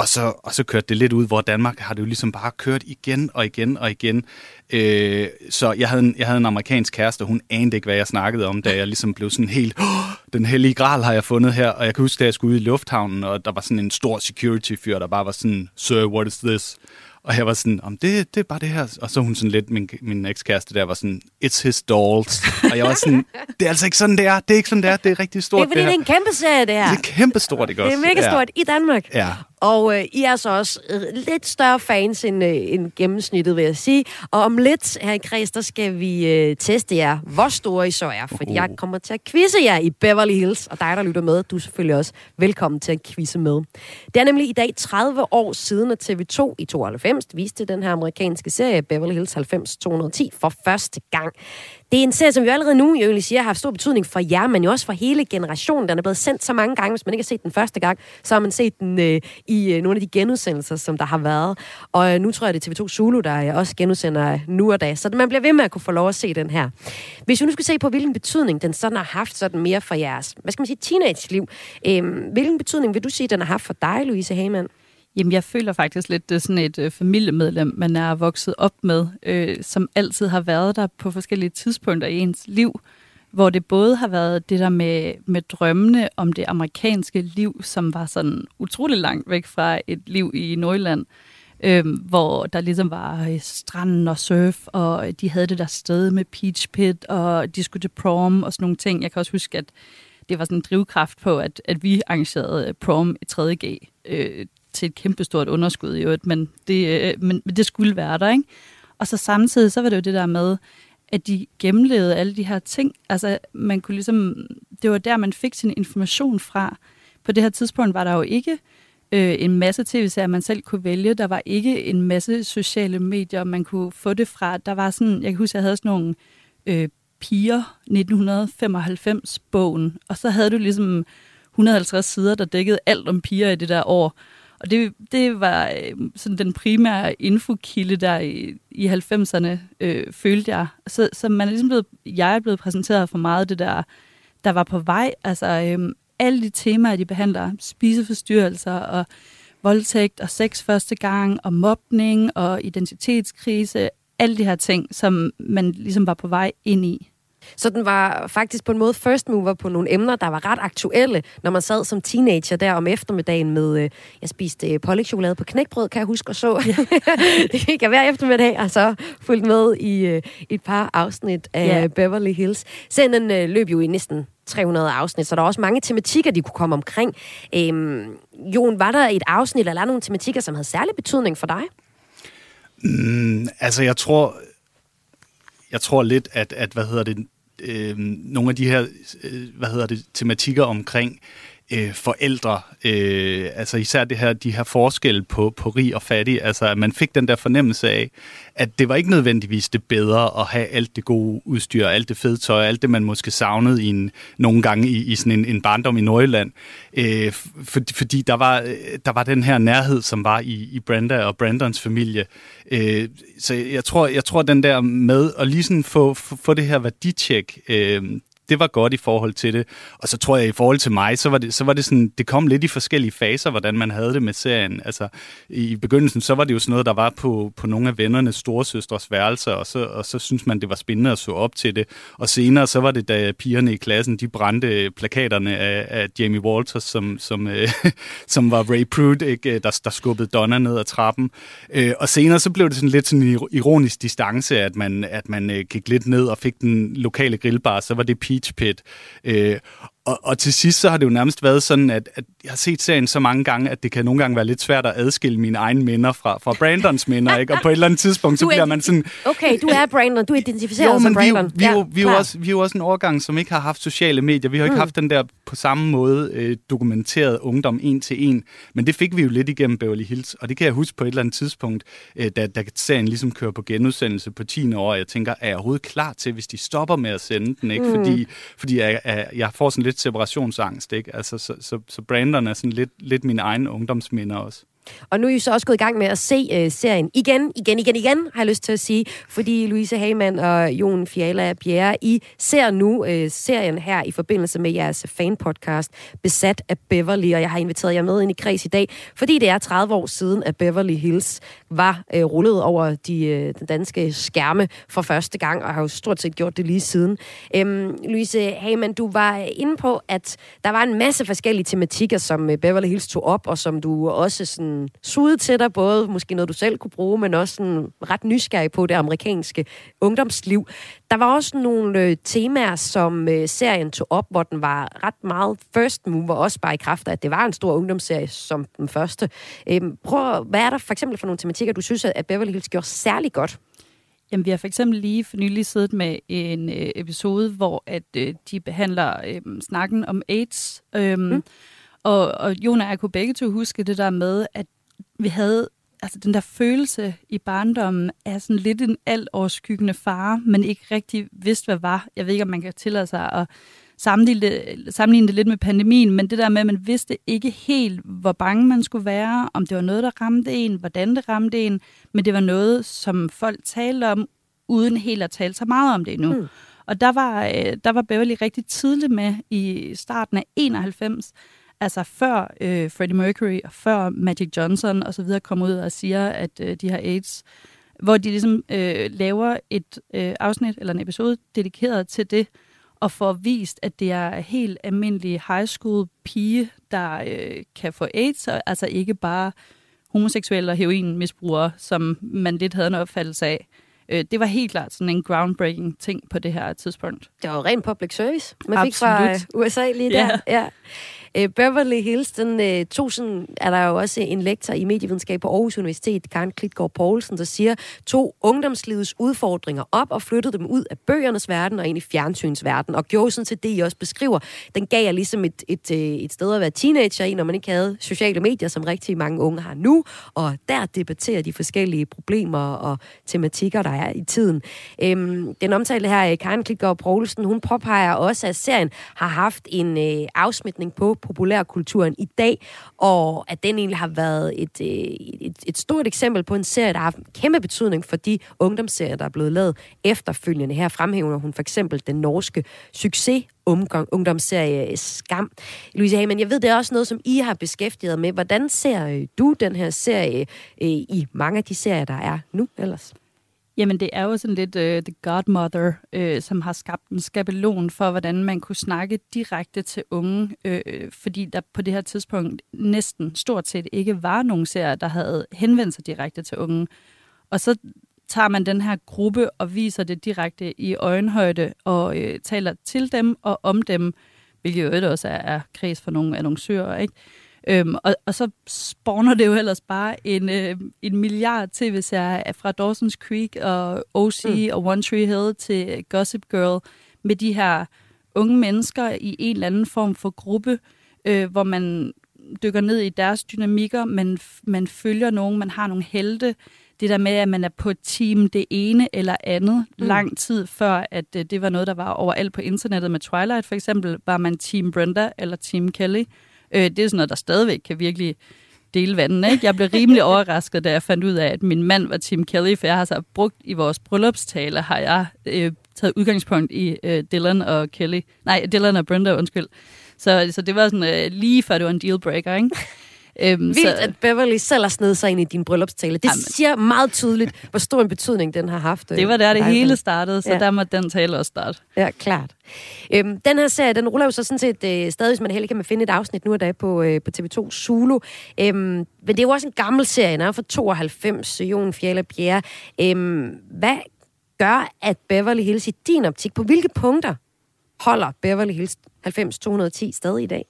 og så, og så kørte det lidt ud, hvor Danmark har det jo ligesom bare kørt igen og igen og igen. Øh, så jeg havde, en, jeg havde en amerikansk kæreste, og hun anede ikke, hvad jeg snakkede om, da jeg ligesom blev sådan helt, oh, den hellige gral har jeg fundet her. Og jeg kan huske, da jeg skulle ud i lufthavnen, og der var sådan en stor security-fyr, der bare var sådan, sir, what is this? Og jeg var sådan, om det, det er bare det her. Og så hun sådan lidt, min, min ekskæreste der var sådan, it's his dolls. og jeg var sådan, det er altså ikke sådan, det er. Det er ikke sådan, det er. Det er rigtig Det stort, er fordi, det, her. er en kæmpe serie, det her. Det er kæmpestort, ikke Det også? er mega stort i Danmark. Ja. Og øh, I er så også øh, lidt større fans end, øh, end gennemsnittet, vil jeg sige. Og om lidt her i Kreds, der skal vi øh, teste jer, hvor store I så er. Fordi jeg kommer til at quizze jer i Beverly Hills. Og dig, der lytter med, du er selvfølgelig også velkommen til at quizze med. Det er nemlig i dag 30 år siden, at TV2 i 92 viste den her amerikanske serie Beverly Hills 90210 for første gang. Det er en serie, som vi jo allerede nu jeg vil sige, har haft stor betydning for jer, men jo også for hele generationen. Den er blevet sendt så mange gange. Hvis man ikke har set den første gang, så har man set den øh, i øh, nogle af de genudsendelser, som der har været. Og øh, nu tror jeg, det er TV2 Zulu, der øh, også genudsender nu og da. Så man bliver ved med at kunne få lov at se den her. Hvis vi nu skulle se på, hvilken betydning den sådan har haft sådan mere for jeres, hvad skal man sige, teenage-liv. Øh, hvilken betydning vil du sige, den har haft for dig, Louise Hamann? Jamen, jeg føler faktisk lidt, det er sådan et øh, familiemedlem, man er vokset op med, øh, som altid har været der på forskellige tidspunkter i ens liv, hvor det både har været det der med, med drømmene om det amerikanske liv, som var sådan utrolig langt væk fra et liv i Nordjylland, øh, hvor der ligesom var øh, stranden og surf, og de havde det der sted med Peach Pit, og de skulle til prom og sådan nogle ting. Jeg kan også huske, at det var sådan en drivkraft på, at, at vi arrangerede øh, prom i 3.G øh, til et kæmpestort underskud i øvrigt, men det, øh, men, men det skulle være der, ikke? Og så samtidig, så var det jo det der med, at de gennemlevede alle de her ting. Altså, man kunne ligesom, det var der, man fik sin information fra. På det her tidspunkt var der jo ikke øh, en masse tv-serier, man selv kunne vælge. Der var ikke en masse sociale medier, man kunne få det fra. Der var sådan, jeg kan huske, jeg havde sådan nogle øh, piger 1995-bogen, og så havde du ligesom 150 sider, der dækkede alt om piger i det der år. Og det, det var øh, sådan den primære infokilde der i, i 90'erne, øh, følte jeg. Så, så man er ligesom blevet, jeg er blevet præsenteret for meget af det der, der var på vej. Altså øh, alle de temaer, de behandler, spiseforstyrrelser og voldtægt og sex første gang og mobning og identitetskrise, alle de her ting, som man ligesom var på vej ind i. Så den var faktisk på en måde first mover på nogle emner, der var ret aktuelle, når man sad som teenager der om eftermiddagen med, øh, jeg spiste øh, pålægtschokolade på knækbrød, kan jeg huske, og så. Ja. det gik jeg hver eftermiddag, og så fulgt med i øh, et par afsnit af Ja. Beverly Hills. Serien øh, løb jo i næsten 300 afsnit, så der er også mange tematikker, de kunne komme omkring. Øhm, Jon, var der et afsnit, eller er der nogle tematikker, som havde særlig betydning for dig? Mm, altså, jeg tror, jeg tror lidt, at, at hvad hedder det, øh, nogle af de her, øh, hvad hedder det, tematikker omkring øh, forældre, øh, altså især det her, de her forskelle på, på rig og fattig, altså at man fik den der fornemmelse af, at det var ikke nødvendigvis det bedre at have alt det gode udstyr, alt det fede tøj, alt det man måske savnede i en, nogle gange i, i sådan en, en barndom i Nordjylland, øh, for, fordi der var, øh, der var den her nærhed, som var i, i Brenda og Brandons familie. Øh, så jeg tror, jeg tror den der med at lige sådan få, få, få det her værditjek, øh, det var godt i forhold til det. Og så tror jeg, i forhold til mig, så var det, så var det sådan, det kom lidt i forskellige faser, hvordan man havde det med serien. Altså, i begyndelsen, så var det jo sådan noget, der var på, på nogle af vennernes storesøstres værelser, og så, og så synes man, det var spændende at så op til det. Og senere, så var det, da pigerne i klassen, de brændte plakaterne af, af Jamie Walters, som, som, øh, som var Ray Prude, ikke? Der, der skubbede Donna ned ad trappen. Øh, og senere, så blev det sådan lidt sådan en ironisk distance, at man, at man øh, gik lidt ned og fik den lokale grillbar, så var det Peach Pit. Øh, og, og til sidst så har det jo nærmest været sådan, at, at jeg har set serien så mange gange, at det kan nogle gange være lidt svært at adskille mine egne minder fra, fra Brandons minder, ikke? Og på et eller andet tidspunkt, så bliver man sådan... Okay, du er Brandon, du identificerer jo, som Brandon. Vi, vi, ja, jo, vi, jo også, vi er jo også en årgang, som ikke har haft sociale medier. Vi har ikke mm. haft den der på samme måde øh, dokumenteret ungdom en til en. Men det fik vi jo lidt igennem Beverly Hills, og det kan jeg huske på et eller andet tidspunkt, øh, da, da serien ligesom kører på genudsendelse på 10 år, jeg tænker, er jeg overhovedet klar til, hvis de stopper med at sende den? Ikke? Mm. Fordi, fordi jeg, jeg, jeg får sådan lidt separationsangst. Ikke? Altså, så, så, så branderne er sådan lidt, lidt mine egne ungdomsminder også. Og nu er I så også gået i gang med at se øh, serien igen, igen, igen, igen, har jeg lyst til at sige, fordi Louise Hagemann og Jon Fiala Bjerre, I ser nu øh, serien her i forbindelse med jeres fanpodcast, Besat af Beverly, og jeg har inviteret jer med ind i kreds i dag, fordi det er 30 år siden, at Beverly Hills var øh, rullet over de øh, den danske skærme for første gang, og har jo stort set gjort det lige siden. Øhm, Louise Hagemann, du var inde på, at der var en masse forskellige tematikker, som øh, Beverly Hills tog op, og som du også sådan sådan suget til dig, både måske noget, du selv kunne bruge, men også sådan ret nysgerrig på det amerikanske ungdomsliv. Der var også nogle øh, temaer, som øh, serien tog op, hvor den var ret meget first mover, også bare i kraft af, at det var en stor ungdomsserie som den første. Øhm, prøv, hvad er der for eksempel for nogle tematikker, du synes, at Beverly Hills gjorde særlig godt? Jamen, vi har for eksempel lige for nylig siddet med en øh, episode, hvor at øh, de behandler øh, snakken om AIDS. Øh, mm. Og, og Jon og jeg kunne begge to huske det der med, at vi havde altså den der følelse i barndommen af sådan lidt en alt overskyggende fare, men ikke rigtig vidste, hvad var. Jeg ved ikke, om man kan tillade sig at sammenligne, sammenligne det lidt med pandemien, men det der med, at man vidste ikke helt, hvor bange man skulle være, om det var noget, der ramte en, hvordan det ramte en, men det var noget, som folk talte om, uden helt at tale så meget om det endnu. Mm. Og der var, øh, der var Beverly rigtig tidligt med i starten af 91, altså før øh, Freddie Mercury og før Magic Johnson og så videre kommer ud og siger, at øh, de har AIDS, hvor de ligesom øh, laver et øh, afsnit eller en episode dedikeret til det, og får vist, at det er helt almindelig high school pige, der øh, kan få AIDS, og altså ikke bare homoseksuelle og heroinmisbrugere, som man lidt havde en opfattelse af. Øh, det var helt klart sådan en groundbreaking ting på det her tidspunkt. Det var ren public service, man Absolut. fik fra øh, USA lige der. Yeah. Ja. Øh, Beverly Hills, den øh, tog sådan, er der jo også en lektor i medievidenskab på Aarhus Universitet, Karen Klitgaard Poulsen, der siger, to ungdomslivets udfordringer op og flyttede dem ud af bøgernes verden og ind i fjernsynsverden, og gjorde sådan til det, I også beskriver. Den gav jer ligesom et, et, øh, et sted at være teenager i, når man ikke havde sociale medier, som rigtig mange unge har nu, og der debatterer de forskellige problemer og tematikker, der er i tiden. Øhm, den omtalte her, øh, Karen Klitgaard Poulsen, hun påpeger også, at serien har haft en øh, afsmitning på populærkulturen i dag, og at den egentlig har været et, øh, et, et stort eksempel på en serie, der har haft kæmpe betydning for de ungdomsserier, der er blevet lavet efterfølgende. Her fremhæver hun for eksempel den norske succes ungdomsserie Skam. Louise Hagemann, jeg ved, det er også noget, som I har beskæftiget med. Hvordan ser øh, du den her serie øh, i mange af de serier, der er nu ellers? Jamen, det er jo sådan lidt uh, The Godmother, uh, som har skabt en skabelon for, hvordan man kunne snakke direkte til unge, uh, fordi der på det her tidspunkt næsten stort set ikke var nogen serier, der havde henvendt sig direkte til unge. Og så tager man den her gruppe og viser det direkte i øjenhøjde og uh, taler til dem og om dem, hvilket jo også er, er kreds for nogle annoncører, ikke? Øhm, og, og så spawner det jo ellers bare en, øh, en milliard tv-serier fra Dawson's Creek og OC mm. og One Tree Hill til Gossip Girl med de her unge mennesker i en eller anden form for gruppe, øh, hvor man dykker ned i deres dynamikker, man, man følger nogen, man har nogle helte. Det der med, at man er på team det ene eller andet mm. lang tid før, at øh, det var noget, der var overalt på internettet med Twilight for eksempel, var man team Brenda eller team Kelly. Øh, det er sådan noget, der stadigvæk kan virkelig dele vandene. Ikke? Jeg blev rimelig overrasket, da jeg fandt ud af, at min mand var Tim Kelly, for jeg har så brugt i vores bryllupstale, har jeg øh, taget udgangspunkt i øh, Dylan og Kelly. Nej, Dylan og Brenda, undskyld. Så, så det var sådan øh, lige før det var en dealbreaker, ikke? Øhm, Vildt, så, at Beverly selv har snedet sig ind i din bryllupstale. Det jamen, siger meget tydeligt, hvor stor en betydning den har haft. Det var der, det hele startede, så ja. der må den tale også starte. Ja, klart. Øhm, den her serie, den ruller jo så sådan set øh, stadig, hvis man heldig kan man finde et afsnit nu og da på, øh, på TV2 Zulu. Øhm, men det er jo også en gammel serie, den er fra 92, Jon Fjella Pierre. Øhm, hvad gør, at Beverly Hills i din optik, på hvilke punkter Holder Beverly Hills 90210 stadig i dag?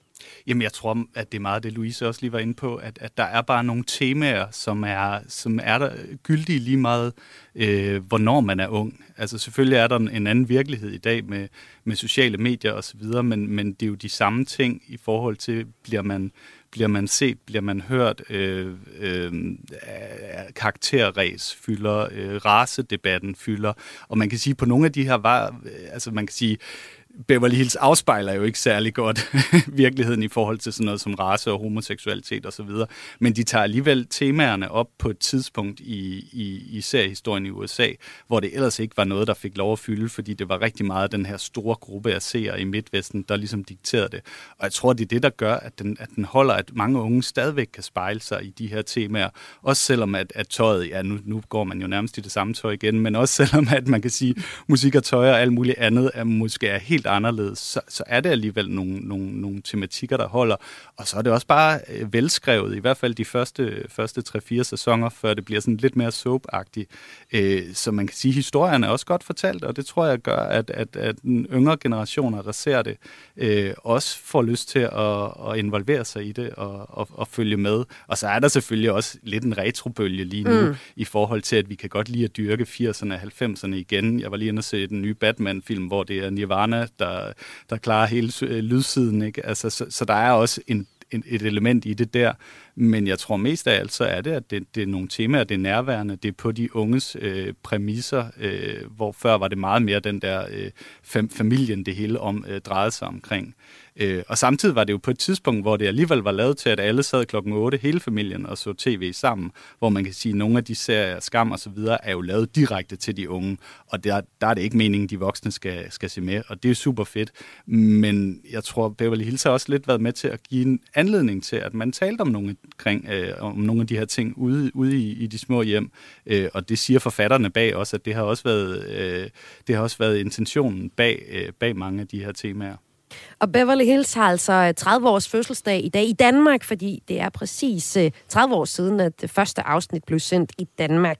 Jamen, jeg tror, at det er meget det, Louise også lige var inde på, at, at der er bare nogle temaer, som er, som er der gyldige lige meget, øh, hvornår man er ung. Altså selvfølgelig er der en anden virkelighed i dag med, med sociale medier osv., men, men det er jo de samme ting i forhold til, bliver man, bliver man set, bliver man hørt, øh, øh, karakterræs fylder, øh, racedebatten fylder, og man kan sige, på nogle af de her var, øh, altså man kan sige, Beverly Hills afspejler jo ikke særlig godt virkeligheden i forhold til sådan noget som race og homoseksualitet osv., men de tager alligevel temaerne op på et tidspunkt i, i, i seriehistorien i USA, hvor det ellers ikke var noget, der fik lov at fylde, fordi det var rigtig meget den her store gruppe af seere i Midtvesten, der ligesom dikterede det. Og jeg tror, det er det, der gør, at den, at den holder, at mange unge stadigvæk kan spejle sig i de her temaer, også selvom at, at tøjet, ja nu, nu går man jo nærmest i det samme tøj igen, men også selvom at man kan sige, musik og tøj og alt muligt andet er måske er helt anderledes, så, så er det alligevel nogle, nogle, nogle tematikker, der holder. Og så er det også bare øh, velskrevet, i hvert fald de første, første 3-4 sæsoner, før det bliver sådan lidt mere soap-agtigt. Øh, så man kan sige, at historien er også godt fortalt, og det tror jeg gør, at, at, at den yngre generationer, der ser det, øh, også får lyst til at, at involvere sig i det og, og, og følge med. Og så er der selvfølgelig også lidt en retrobølge lige nu, mm. i forhold til, at vi kan godt lide at dyrke 80'erne og 90'erne igen. Jeg var lige inde og se den nye Batman-film, hvor det er Nirvana, der, der klarer hele øh, lydsiden. Ikke? Altså, så, så der er også en, en, et element i det der. Men jeg tror mest af alt, så er det, at det, det er nogle temaer, det er nærværende, det er på de unges øh, præmisser, øh, hvor før var det meget mere den der øh, fam, familien, det hele om øh, drejede sig omkring. Øh, og samtidig var det jo på et tidspunkt, hvor det alligevel var lavet til, at alle sad klokken 8, hele familien, og så tv sammen, hvor man kan sige, at nogle af de serier, Skam og så videre, er jo lavet direkte til de unge, og der, der er det ikke meningen, at de voksne skal, skal se med, og det er super fedt. Men jeg tror, Beverly Hills har også lidt været med til at give en anledning til, at man talte om nogle, kring, øh, om nogle af de her ting ude, ude i, i de små hjem, øh, og det siger forfatterne bag også, at det har også været, øh, det har også været intentionen bag, øh, bag mange af de her temaer. Og Beverly Hills har altså øh, 30 års fødselsdag i dag i Danmark, fordi det er præcis øh, 30 år siden, at det første afsnit blev sendt i Danmark.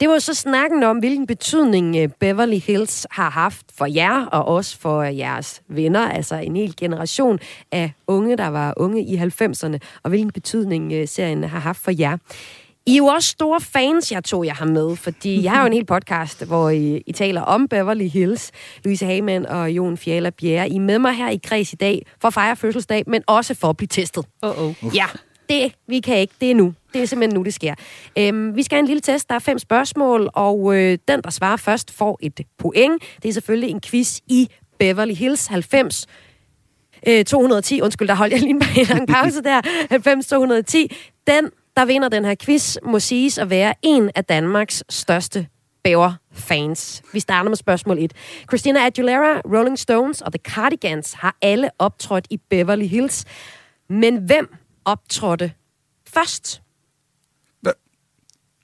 Det var så snakken om, hvilken betydning Beverly Hills har haft for jer, og også for jeres venner, altså en hel generation af unge, der var unge i 90'erne, og hvilken betydning serien har haft for jer. I er jo også store fans, jeg tog jeg har med, fordi jeg har jo en hel podcast, hvor I, I taler om Beverly Hills. Louise Hagemann og Jon Fjalla Bjerre. I er med mig her i Kreds i dag for at fejre fødselsdag, men også for at blive testet. Uh-oh. Ja, det vi kan ikke. Det er nu. Det er simpelthen nu, det sker. Øhm, vi skal have en lille test. Der er fem spørgsmål, og øh, den, der svarer først, får et point. Det er selvfølgelig en quiz i Beverly Hills 90 øh, 210. Undskyld, der holdt jeg lige en lang pause der. 90 210. Den der vinder den her quiz, må siges at være en af Danmarks største bæver-fans. Vi starter med spørgsmål 1. Christina Aguilera, Rolling Stones og The Cardigans har alle optrådt i Beverly Hills. Men hvem optrådte først?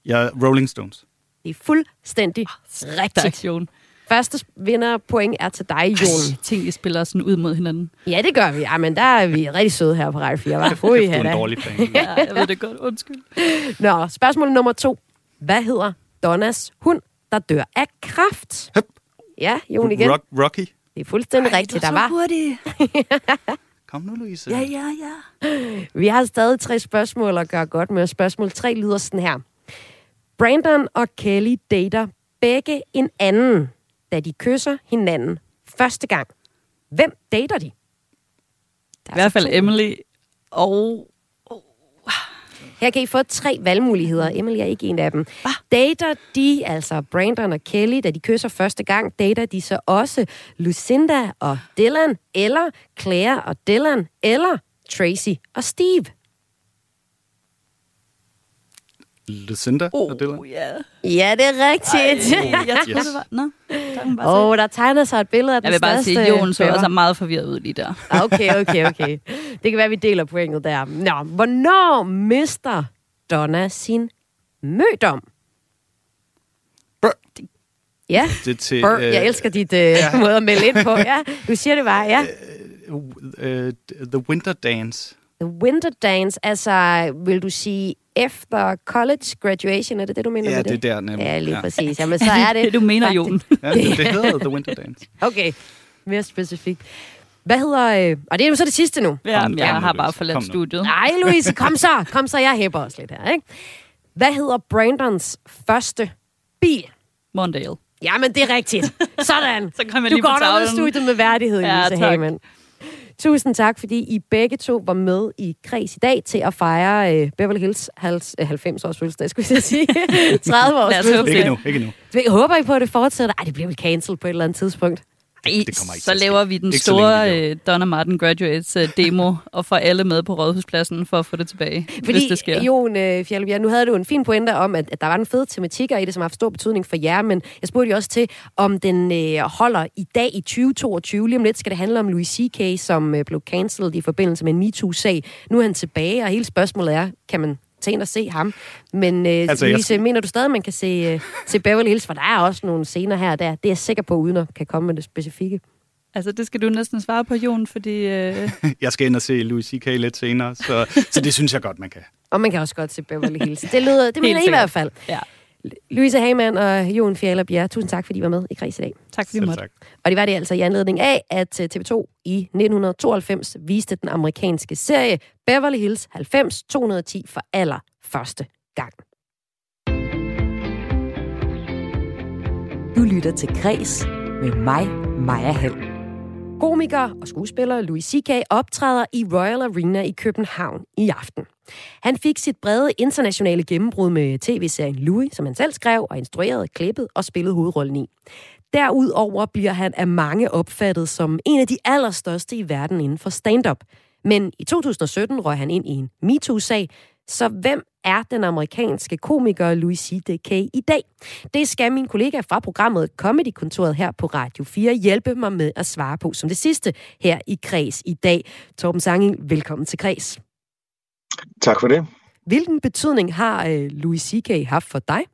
Ja, Rolling Stones. Det er fuldstændig rigtigt. Jon. Første vinder point er til dig, Jon. Ting, vi spiller sådan ud mod hinanden. Ja, det gør vi. Ja, men der er vi rigtig søde her på Radio 4. Var. det er en dårlig plan. ja, jeg ved det godt. Undskyld. Nå, spørgsmål nummer to. Hvad hedder Donnas hund, der dør af kraft? Hup. Ja, Jon igen. Rock, Rocky. Det er fuldstændig Ej, rigtigt. du er Der så var. hurtig. Kom nu, Louise. Ja, ja, ja. Vi har stadig tre spørgsmål at gøre godt med. Spørgsmål tre lyder sådan her. Brandon og Kelly dater begge en anden, da de kysser hinanden første gang. Hvem dater de? Der er I hvert fald altså to. Emily og... Her kan I få tre valgmuligheder. Emily er ikke en af dem. Dater de, altså Brandon og Kelly, da de kysser første gang, dater de så også Lucinda og Dylan, eller Claire og Dylan, eller Tracy og Steve? Lucinda Oh, og Dylan. ja. Ja, det er rigtigt. Jeg tror, Yes. det var... Nå, der oh, der tegner sig et billede af den Jeg vil bare sige, at Jon så også er meget forvirret ud lige der. Ah, Okay, okay, okay. Det kan være, vi deler pointet der. Nå, hvornår mister Donna sin mødom? Brr. Ja, Det til, Burr, øh, jeg elsker dit øh, måde at melde ind på. Ja, du siger det bare, ja. øh, The Winter Dance. The Winter Dance, altså vil du sige efter college graduation, er det det, du mener Ja, med det det? er der nemlig. Ja, lige Ja. præcis. Jamen, så er det... det, du mener, Jon. Ja, det, det hedder The Winter Dance. Okay. mere specifikt. Hvad hedder... Øh, og det er jo så det sidste nu. Ja, Kom, jeg kom har bare forladt studiet. Nej, Louise, kom så. Kom så, jeg hæpper også lidt her, ikke? Hvad hedder Brandons første bil? Mondale. Jamen, det er rigtigt. Sådan. Så kom jeg du lige på går der ud af studiet med værdighed, Ja, Louise tak. Tusind tak, fordi I begge to var med i Kreds i dag til at fejre øh, Beverly Hills 90 års fødselsdag, skulle jeg sige. 30 års fødselsdag. Ikke nu, ikke nu. Jeg håber I på, at det fortsætter? Ej, det bliver vel cancelled på et eller andet tidspunkt. Ej, det kommer ikke så laver vi den Ikke længe, store laver. øh, Donna Martin Graduates øh, demo, og får alle med på Rådhuspladsen for at få det tilbage, Fordi, hvis det sker. Jon øh, Fjellbjerg, nu havde du en fin pointe om, at, at der var en fede tematikker i det, som har haft stor betydning for jer, men jeg spurgte jo også til, om den øh, holder i dag i 2022. Lige om lidt skal det handle om Louis C.K., som øh, blev cancelled i forbindelse med en MeToo-sag. Nu er han tilbage, og hele spørgsmålet er, kan man tage ind og se ham? Men øh, Altså, altså, jeg mener du stadig, man kan se, øh, se Beverly Hills? For der er også nogle scener her og der. Det er jeg sikker på, uden at kan komme med det specifikke. Altså, det skal du næsten svare på, Jon, fordi... Øh, Jeg skal ind og se Louis C.K. lidt senere, så, så det synes jeg godt, man kan. Og man kan også godt se Beverly Hills. Det lyder, det mener I i hvert fald. ja, Louise Hamann og Jon Fjellbjerg, tusind tak, fordi I var med i Kreds i dag. tak fordi du måtte. tak. Og det var det altså i anledning af, at øh, TV2 i 1992 viste den amerikanske serie Beverly Hills 90 210 for aller første gang. Du lytter til Græs med mig, Maja Hall. Komiker og skuespiller Louis C.K. optræder i Royal Arena i København i aften. Han fik sit brede internationale gennembrud med tv-serien Louis, som han selv skrev og instruerede, klippet og spillede hovedrollen i. Derudover bliver han af mange opfattet som en af de allerstørste i verden inden for stand-up. Men i 2017 røg han ind i en MeToo-sag, så hvem er den amerikanske komiker Louis C.K. i dag? Det skal min kollega fra programmet Comedy-kontoret her på Radio 4 hjælpe mig med at svare på som det sidste her i Kreds i dag. Torben Sanging, velkommen til Kreds. Tak for det. Hvilken betydning har øh, Louis C.K. haft for dig?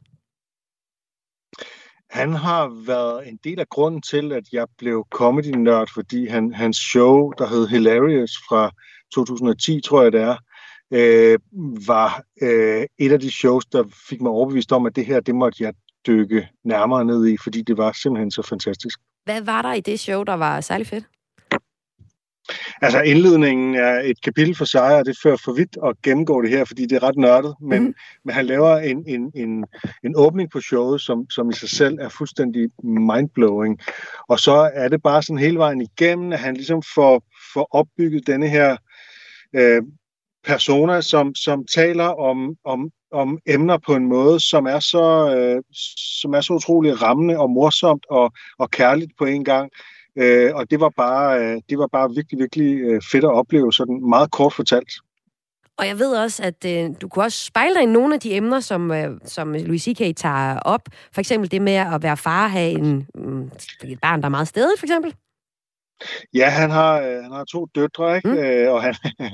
Han har været en del af grunden til, at jeg blev comedy-nørd, fordi han, hans show, der hed Hilarious fra 2010, tror jeg det er, øh, var øh, et af de shows, der fik mig overbevist om, at det her, det måtte jeg dykke nærmere ned i, fordi det var simpelthen så fantastisk. Hvad var der i det show, der var særlig fedt? Altså indledningen er et kapitel for sig, og det fører for vidt at gennemgå det her, fordi det er ret nørdet, men, mm. men han laver en, en, en, en åbning på showet, som, som i sig selv er fuldstændig mindblowing. Og så er det bare sådan hele vejen igennem, at han ligesom får, får opbygget denne her øh, persona, som, som taler om, om, om emner på en måde, som er så, øh, som er så utrolig rammende og morsomt og, og kærligt på en gang. Øh, og det var bare, øh, det var bare virkelig, virkelig øh, fedt at opleve, sådan meget kort fortalt. Og jeg ved også, at øh, du kunne også spejle dig i nogle af de emner, som, øh, som Louis C.K. tager op. For eksempel det med at være far og have en, øh, et barn, der er meget stedigt, for eksempel. Ja, han har, øh, han har to døtre, ikke? Mm. Øh, og han,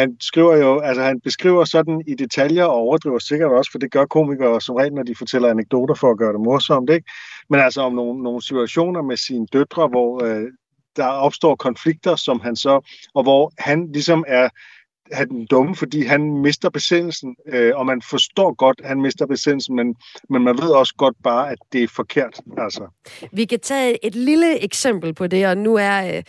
han skriver jo, altså han beskriver sådan i detaljer og overdriver sikkert også, for det gør komikere som regel, når de fortæller anekdoter for at gøre det morsomt, ikke? Men altså om nogle, nogle situationer med sine døtre, hvor øh, der opstår konflikter, som han så, og hvor han ligesom er, er den dumme, fordi han mister besindelsen, øh, og man forstår godt, at han mister besindelsen, men, men man ved også godt bare, at det er forkert, altså. Vi kan tage et lille eksempel på det, og nu er øh,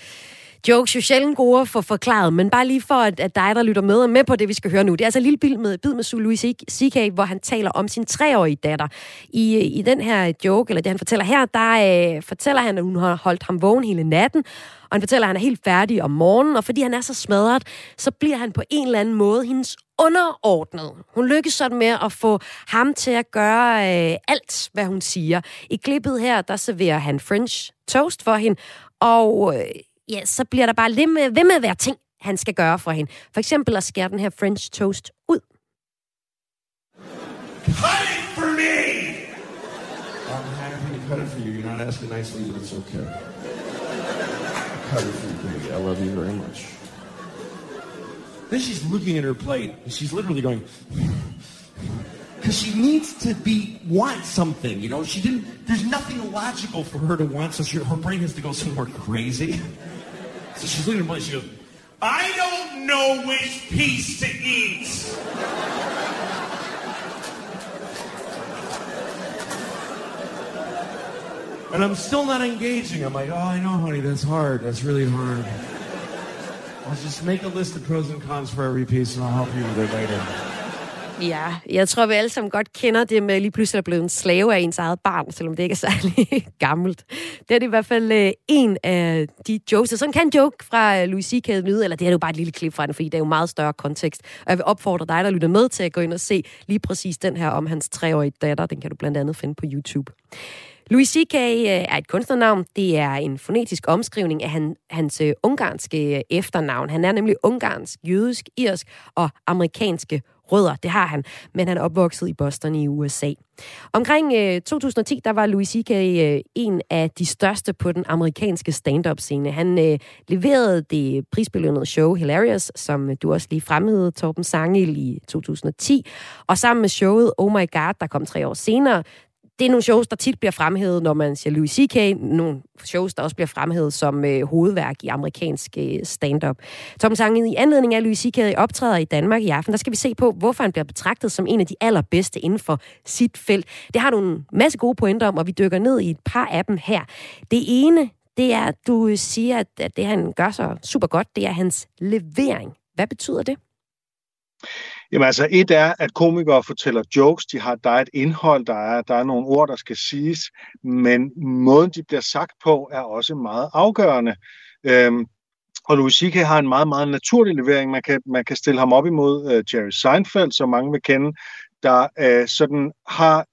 jokes jo sjældent gode for forklaret, men bare lige for, at, at dig, der lytter med, er med på det, vi skal høre nu. Det er altså en lille bid med, bid med Sue Louis C.K., hvor han taler om sin treårige datter. I, I den her joke, eller det han fortæller her, der øh, fortæller han, at hun har holdt ham vågen hele natten, og han fortæller, at han er helt færdig om morgenen, og fordi han er så smadret, så bliver han på en eller anden måde hendes underordnet. Hun lykkes sådan med at få ham til at gøre øh, alt, hvad hun siger. I klippet her, der serverer han French toast for hende, og øh, ja, så bliver der bare lidt med, ved med at være ting, han skal gøre for hende. For eksempel at skære den her French toast ud. Cut it for me! I'm happy to cut it for you. You're not asking nicely, but it's okay. Cut it for you, baby. I love you very much. Then she's looking at her plate, and she's literally going, because she needs to be want something. You know, she didn't. There's nothing logical for her to want, so she, her brain has to go somewhere crazy. She's looking at plate. She goes, I don't know which piece to eat. And I'm still not engaging. I'm like, oh, I know, honey, that's hard. That's really hard. I'll just make a list of pros and cons for every piece, and I'll help you with it later. Ja, jeg tror, vi alle sammen godt kender det med lige pludselig at blive en slave af ens eget barn, selvom det ikke er særlig gammelt. Det er det i hvert fald øh, en af de jokes. sådan kan en joke fra øh, Louis C.K. lyde, eller det er jo bare et lille klip fra den, fordi det er jo meget større kontekst. Og jeg vil opfordre dig, der lytter med til at gå ind og se lige præcis den her om hans treårige datter. Den kan du blandt andet finde på YouTube. Louis C.K. Øh, er et kunstnernavn. Det er en fonetisk omskrivning af han, hans ungarske efternavn. Han er nemlig ungarsk, jødisk, irsk og amerikanske rødder. Det har han, men han er opvokset i Boston i USA. Omkring øh, 2010, der var Louis C.K. Øh, en af de største på den amerikanske stand-up-scene. Han øh, leverede det prisbelønnede show Hilarious, som du også lige fremhævede, Torben Sangel, i 2010. Og sammen med showet Oh My God, der kom tre år senere, det er nogle shows, der tit bliver fremhævet, når man siger Louis C.K. Nogle shows, der også bliver fremhævet som øh, hovedværk i amerikansk øh, stand-up. Tom Sangen, i anledning af Louis C.K. optræder i Danmark i aften, der skal vi se på, hvorfor han bliver betragtet som en af de allerbedste inden for sit felt. Det har du en masse gode pointer om, og vi dykker ned i et par af dem her. Det ene, det er, at du siger, at det han gør så super godt, det er hans levering. Hvad betyder det? Jamen altså, et er, at komikere fortæller jokes, de har, der er et indhold, der er, der er nogle ord, der skal siges, men måden, de bliver sagt på, er også meget afgørende. Øhm, og Louis C.K. har en meget, meget naturlig levering. Man kan, man kan stille ham op imod uh, Jerry Seinfeld, som mange vil kende, der uh, sådan har,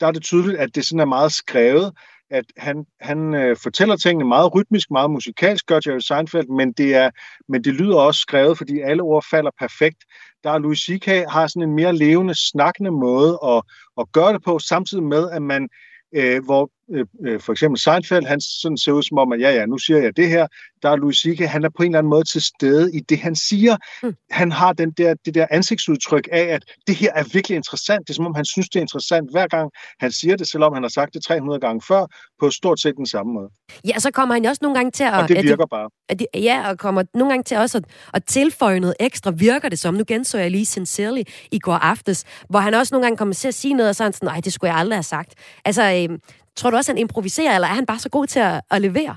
der er det tydeligt, at det sådan er meget skrevet, at han, han øh, fortæller tingene meget rytmisk, meget musikalsk, gør Jerry Seinfeld, men det, er, men det lyder også skrevet, fordi alle ord falder perfekt. Der er Louis C.K. har sådan en mere levende, snakkende måde at, at gøre det på, samtidig med, at man øh, hvor øh, øh, for eksempel Seinfeld, han sådan ser ud som om, at ja, ja, nu siger jeg det her, der er Louis C.K., han er på en eller anden måde til stede i det, han siger. Mm. Han har den der, det der ansigtsudtryk af, at det her er virkelig interessant. Det er som om, han synes, det er interessant hver gang, han siger det, selvom han har sagt det 300 gange før, på stort set den samme måde. Ja, så kommer han også nogle gange til at... Og det virker at, bare. At, de, ja, og kommer nogle gange til også at, at tilføje noget ekstra, virker det som. Nu genså jeg lige Sincerely i går aftes, hvor han også nogle gange kommer til at sige noget, og sådan sådan, nej, det skulle jeg aldrig have sagt. Altså, øh, tror du også, han improviserer, eller er han bare så god til at, at levere?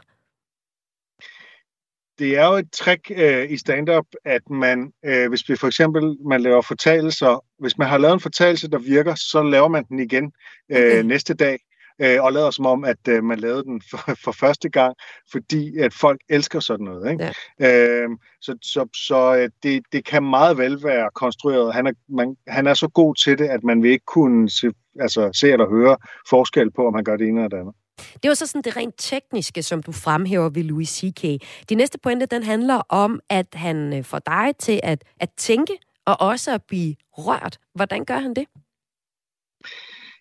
det er jo et trick øh, i stand-up, at man, øh, hvis vi for eksempel man laver fortalelser, hvis man har lavet en fortalelse, der virker, så laver man den igen øh, okay. næste dag, øh, og lader som om, at øh, man lavede den for, for første gang, fordi at folk elsker sådan noget. Ikke? Ja. Øh, så så, så øh, det, det kan meget vel være konstrueret. Han er, man, han er så god til det, at man vil ikke kunne se, altså, se eller høre forskel på, om han gør det ene eller det andet. Det var så sådan det rent tekniske, som du fremhæver ved Louis C.K. De næste pointe, den handler om, at han øh, får dig til at, at tænke og også at blive rørt. Hvordan gør han det?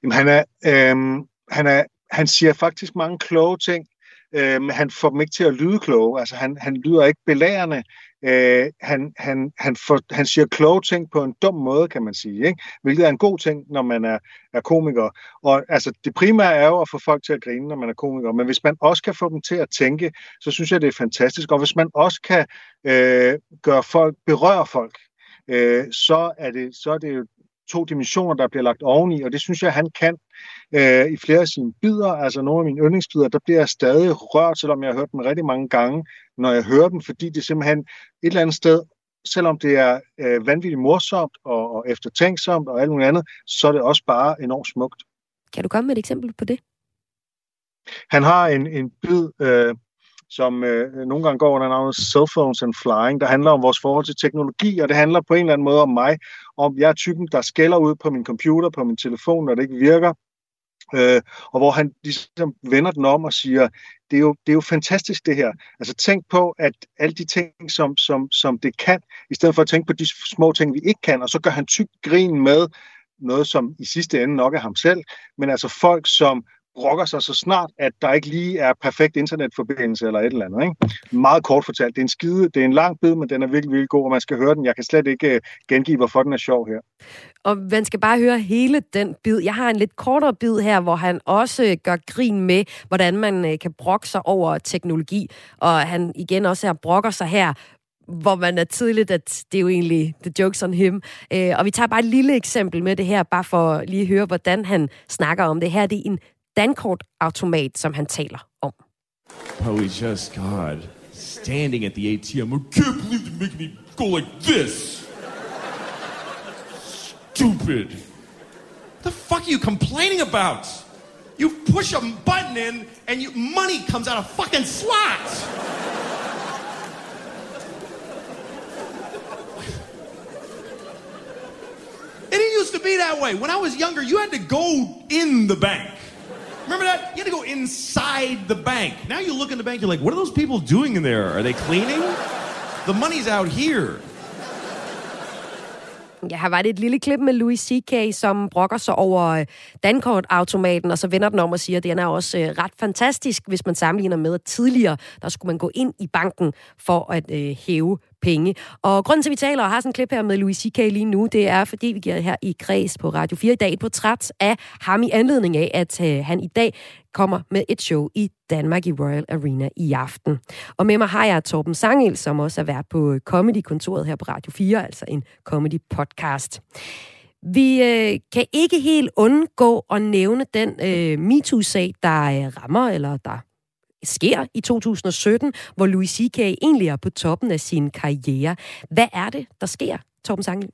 Jamen, han er, øh, han er, han siger faktisk mange kloge ting, øh, men han får dem ikke til at lyde kloge. Altså, han, han lyder ikke belærende. Øh, han, han, han, for, han siger kloge ting på en dum måde, kan man sige, ikke? hvilket er en god ting, når man er, er komiker. Og altså, det primære er jo at få folk til at grine, når man er komiker, men hvis man også kan få dem til at tænke, så synes jeg, det er fantastisk. Og hvis man også kan øh, gøre folk, berøre folk, øh, så, er det, så er det jo to dimensioner, der bliver lagt oveni, og det synes jeg, han kan øh, i flere af sine bidder. Altså nogle af mine yndlingsbidder, der bliver jeg stadig rørt, selvom jeg har hørt dem rigtig mange gange, når jeg hører dem, fordi det simpelthen et eller andet sted, selvom det er øh, vanvittigt morsomt og, og eftertænksomt og alt muligt andet, så er det også bare enormt smukt. Kan du komme med et eksempel på det? Han har en, en bid, øh, som øh, nogle gange går under navnet Cell Phones and Flying, der handler om vores forhold til teknologi, og det handler på en eller anden måde om mig, om jeg er typen, der skælder ud på min computer, på min telefon, når det ikke virker, øh, og hvor han ligesom vender den om og siger, det er, jo, det er jo fantastisk det her. Altså tænk på, at alle de ting, som, som, som det kan, i stedet for at tænke på de små ting, vi ikke kan, og så gør han tyk grin med noget, som i sidste ende nok er ham selv, men altså folk, som brokker sig så snart, at der ikke lige er perfekt internetforbindelse eller et eller andet. Ikke? Meget kort fortalt, det er en skide, det er en lang bid, men den er virkelig, virkelig god, og man skal høre den. Jeg kan slet ikke øh, gengive, hvorfor den er sjov her. Og man skal bare høre hele den bid. Jeg har en lidt kortere bid her, hvor han også øh, gør grin med, hvordan man øh, kan brokke sig over teknologi. Og han igen også her brokker sig her hvor man er tidligt, at det er jo egentlig the jokes on him. Øh, og vi tager bare et lille eksempel med det her, bare for lige at høre, hvordan han snakker om det her. Det er en dankortautomat, som han taler om. Oh, Holy just God standing at the ATM. I can't believe they're making me go like this. Stupid. What the fuck are you complaining about? You push a button in and you, money comes out of fucking slots. It didn't used to be that way. When I was younger, you had to go in the bank. Remember that? You had to go inside the bank. Now you look in the bank, you're like, what are those people doing in there? Are they cleaning? The money's out here. Ja, her var det et lille klip med Louis C.K., som brokker sig over øh, dankortautomaten, og så vender den om og siger, at den er også øh, ret fantastisk, hvis man sammenligner med, at tidligere, der skulle man gå ind i banken for at øh, hæve penge. Og grunden til, at vi taler og har sådan en klip her med Louis C.K. lige nu, det er, fordi vi giver her i Græs på Radio 4 i dag et portræt af ham i anledning af, at øh, han i dag kommer med et show i Danmark i Royal Arena i aften. Og med mig har jeg Torben Sangel, som også er vært på øh, Comedy-kontoret her på Radio 4, altså en comedy-podcast. Vi øh, kan ikke helt undgå at nævne den øh, MeToo-sag, der øh, rammer, eller der sker i 2017, hvor Louis C.K. egentlig er på toppen af sin karriere. Hvad er det, der sker, Torben Sangel?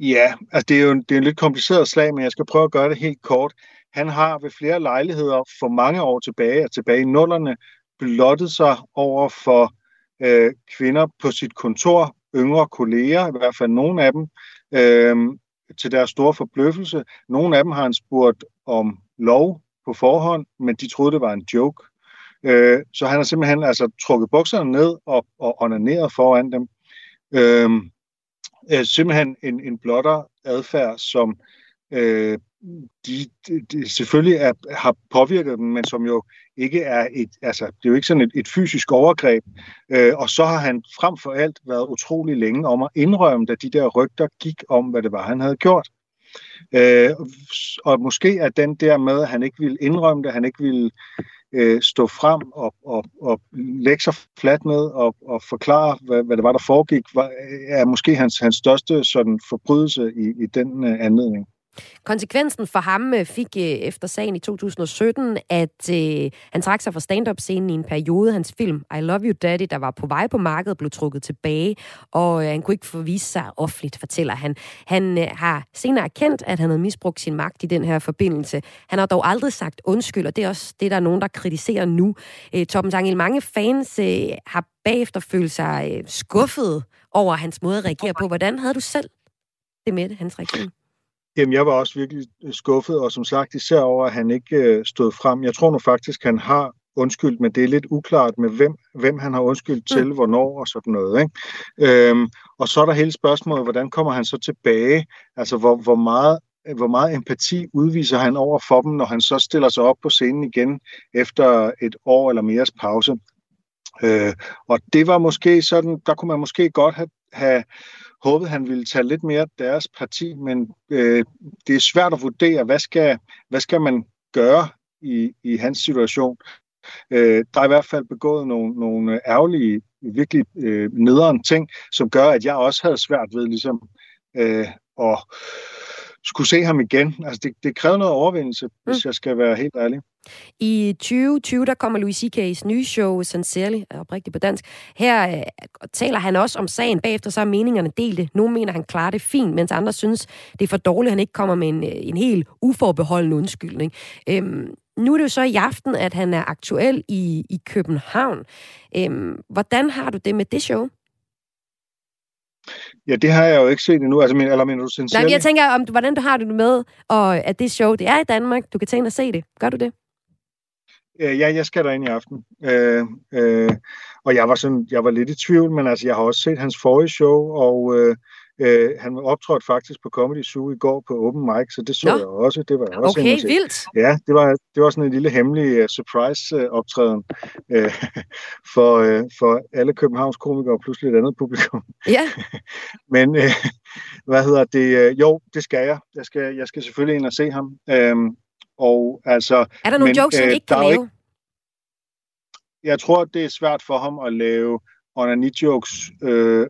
Ja, altså det er jo en, det er en lidt kompliceret slag, men jeg skal prøve at gøre det helt kort. Han har ved flere lejligheder for mange år tilbage, og tilbage i nullerne, blottet sig over for øh, kvinder på sit kontor, yngre kolleger, i hvert fald nogle af dem, øh, til deres store forbløffelse. Nogle af dem har han spurgt om lov på forhånd, men de troede, det var en joke. Øh, så han har simpelthen altså trukket bukserne ned og, og onaneret foran dem. Øh, øh, simpelthen en, en blotter adfærd, som øh, de, de selvfølgelig er, har påvirket dem, men som jo ikke er et, altså det er jo ikke sådan et, et fysisk overgreb. Øh, og så har han frem for alt været utrolig længe om at indrømme, da de der rygter gik om, hvad det var, han havde gjort. Øh, og måske er den der med, at han ikke ville indrømme det, han ikke ville øh, stå frem og, og, og lægge sig fladt ned og, og forklare, hvad, hvad det var, der foregik, var, er måske hans, hans største sådan, forbrydelse i, i den øh, anledning. Konsekvensen for ham øh, fik øh, efter sagen i 2017, at øh, han trak sig fra stand-up-scenen i en periode. Hans film I Love You Daddy, der var på vej på markedet, blev trukket tilbage, og øh, han kunne ikke forvise sig offentligt, fortæller han. Han øh, har senere erkendt, at han havde misbrugt sin magt i den her forbindelse. Han har dog aldrig sagt undskyld, og det er også det, der er nogen, der kritiserer nu. Øh, Torben Sangel, mange fans øh, har bagefter følt sig øh, skuffet over hans måde at reagere på. Hvordan havde du selv det med det, hans reaktion? Jamen, jeg var også virkelig skuffet, og som sagt især over, at han ikke øh, stod frem. Jeg tror nu faktisk, han har undskyldt, men det er lidt uklart med, hvem, hvem han har undskyldt til, mm. hvornår og sådan noget. Ikke? Øhm, og så er der hele spørgsmålet, hvordan kommer han så tilbage? Altså, hvor, hvor meget hvor meget empati udviser han over for dem, når han så stiller sig op på scenen igen efter et år eller mere pause. Øh, og det var måske sådan, der kunne man måske godt have, have håbet, han ville tage lidt mere deres parti, men øh, det er svært at vurdere, hvad skal, hvad skal man gøre i, i hans situation. Øh, der er i hvert fald begået nogle, nogle ærgerlige, virkelig øh, nederen ting, som gør, at jeg også havde svært ved ligesom øh, at skulle se ham igen. Altså, det, det kræver noget overvindelse, mm. hvis jeg skal være helt ærlig. I 2020, der kommer Louis C.K.'s nye show, Sincerely, oprigtigt på dansk. Her øh, taler han også om sagen. Bagefter så er meningerne delte. Nogle mener, han klarer det fint, mens andre synes, det er for dårligt, han ikke kommer med en, øh, en helt uforbeholden undskyldning. Øhm, nu er det jo så i aften, at han er aktuel i, i København. Øhm, hvordan har du det med det show? Ja, det har jeg jo ikke set endnu. Altså, men, eller du sincerely? Nej, men jeg tænker, om, hvordan du har det med, og at det show, det er i Danmark. Du kan tænke dig at se det. Gør du det? Ja, jeg skal derind i aften. Øh, øh, og jeg var, sådan, jeg var lidt i tvivl, men altså, jeg har også set hans forrige show, og øh, Øh, han optrådte faktisk på Comedy Zoo i går på Open Mic, så det så Nå. jeg også. Det var også okay, vildt. Ja, det var, det var sådan en lille hemmelig uh, surprise-optræden uh, for, uh, for alle Københavns komikere og pludselig et andet publikum. Ja. Men uh, hvad hedder det? Uh, jo, det skal jeg. Jeg skal, jeg skal selvfølgelig ind og se ham. Uh, og altså, er der nogle men, jokes, han ikke kan lave? Ikke, jeg tror, det er svært for ham at lave onani-jokes øh,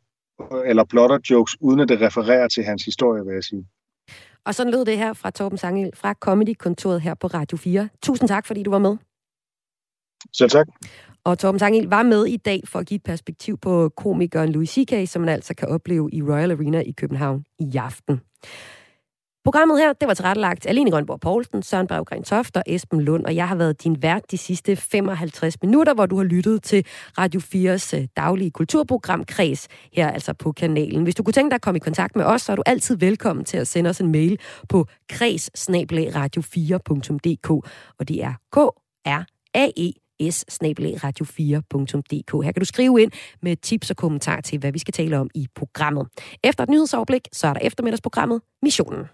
eller blotter jokes, uden at det refererer til hans historie, vil jeg sige. Og sådan lød det her fra Torben Sangel fra Comedy-kontoret her på Radio 4. Tusind tak, fordi du var med. Selv tak. Og Torben Sangel var med i dag for at give et perspektiv på komikeren Louis C.K., som man altså kan opleve i Royal Arena i København i aften. Programmet her, det var tilrettelagt Aline Grønborg Poulsen, Søren Berggren Toft og Esben Lund, og jeg har været din vært de sidste 55 minutter, hvor du har lyttet til Radio 4's øh, daglige kulturprogram Kreds, her altså på kanalen. Hvis du kunne tænke dig at komme i kontakt med os, så er du altid velkommen til at sende os en mail på kreds radio4.dk, og det er k r a e s radio4.dk. Her kan du skrive ind med tips og kommentarer til, hvad vi skal tale om i programmet. Efter et nyhedsoverblik, så er der eftermiddagsprogrammet Missionen.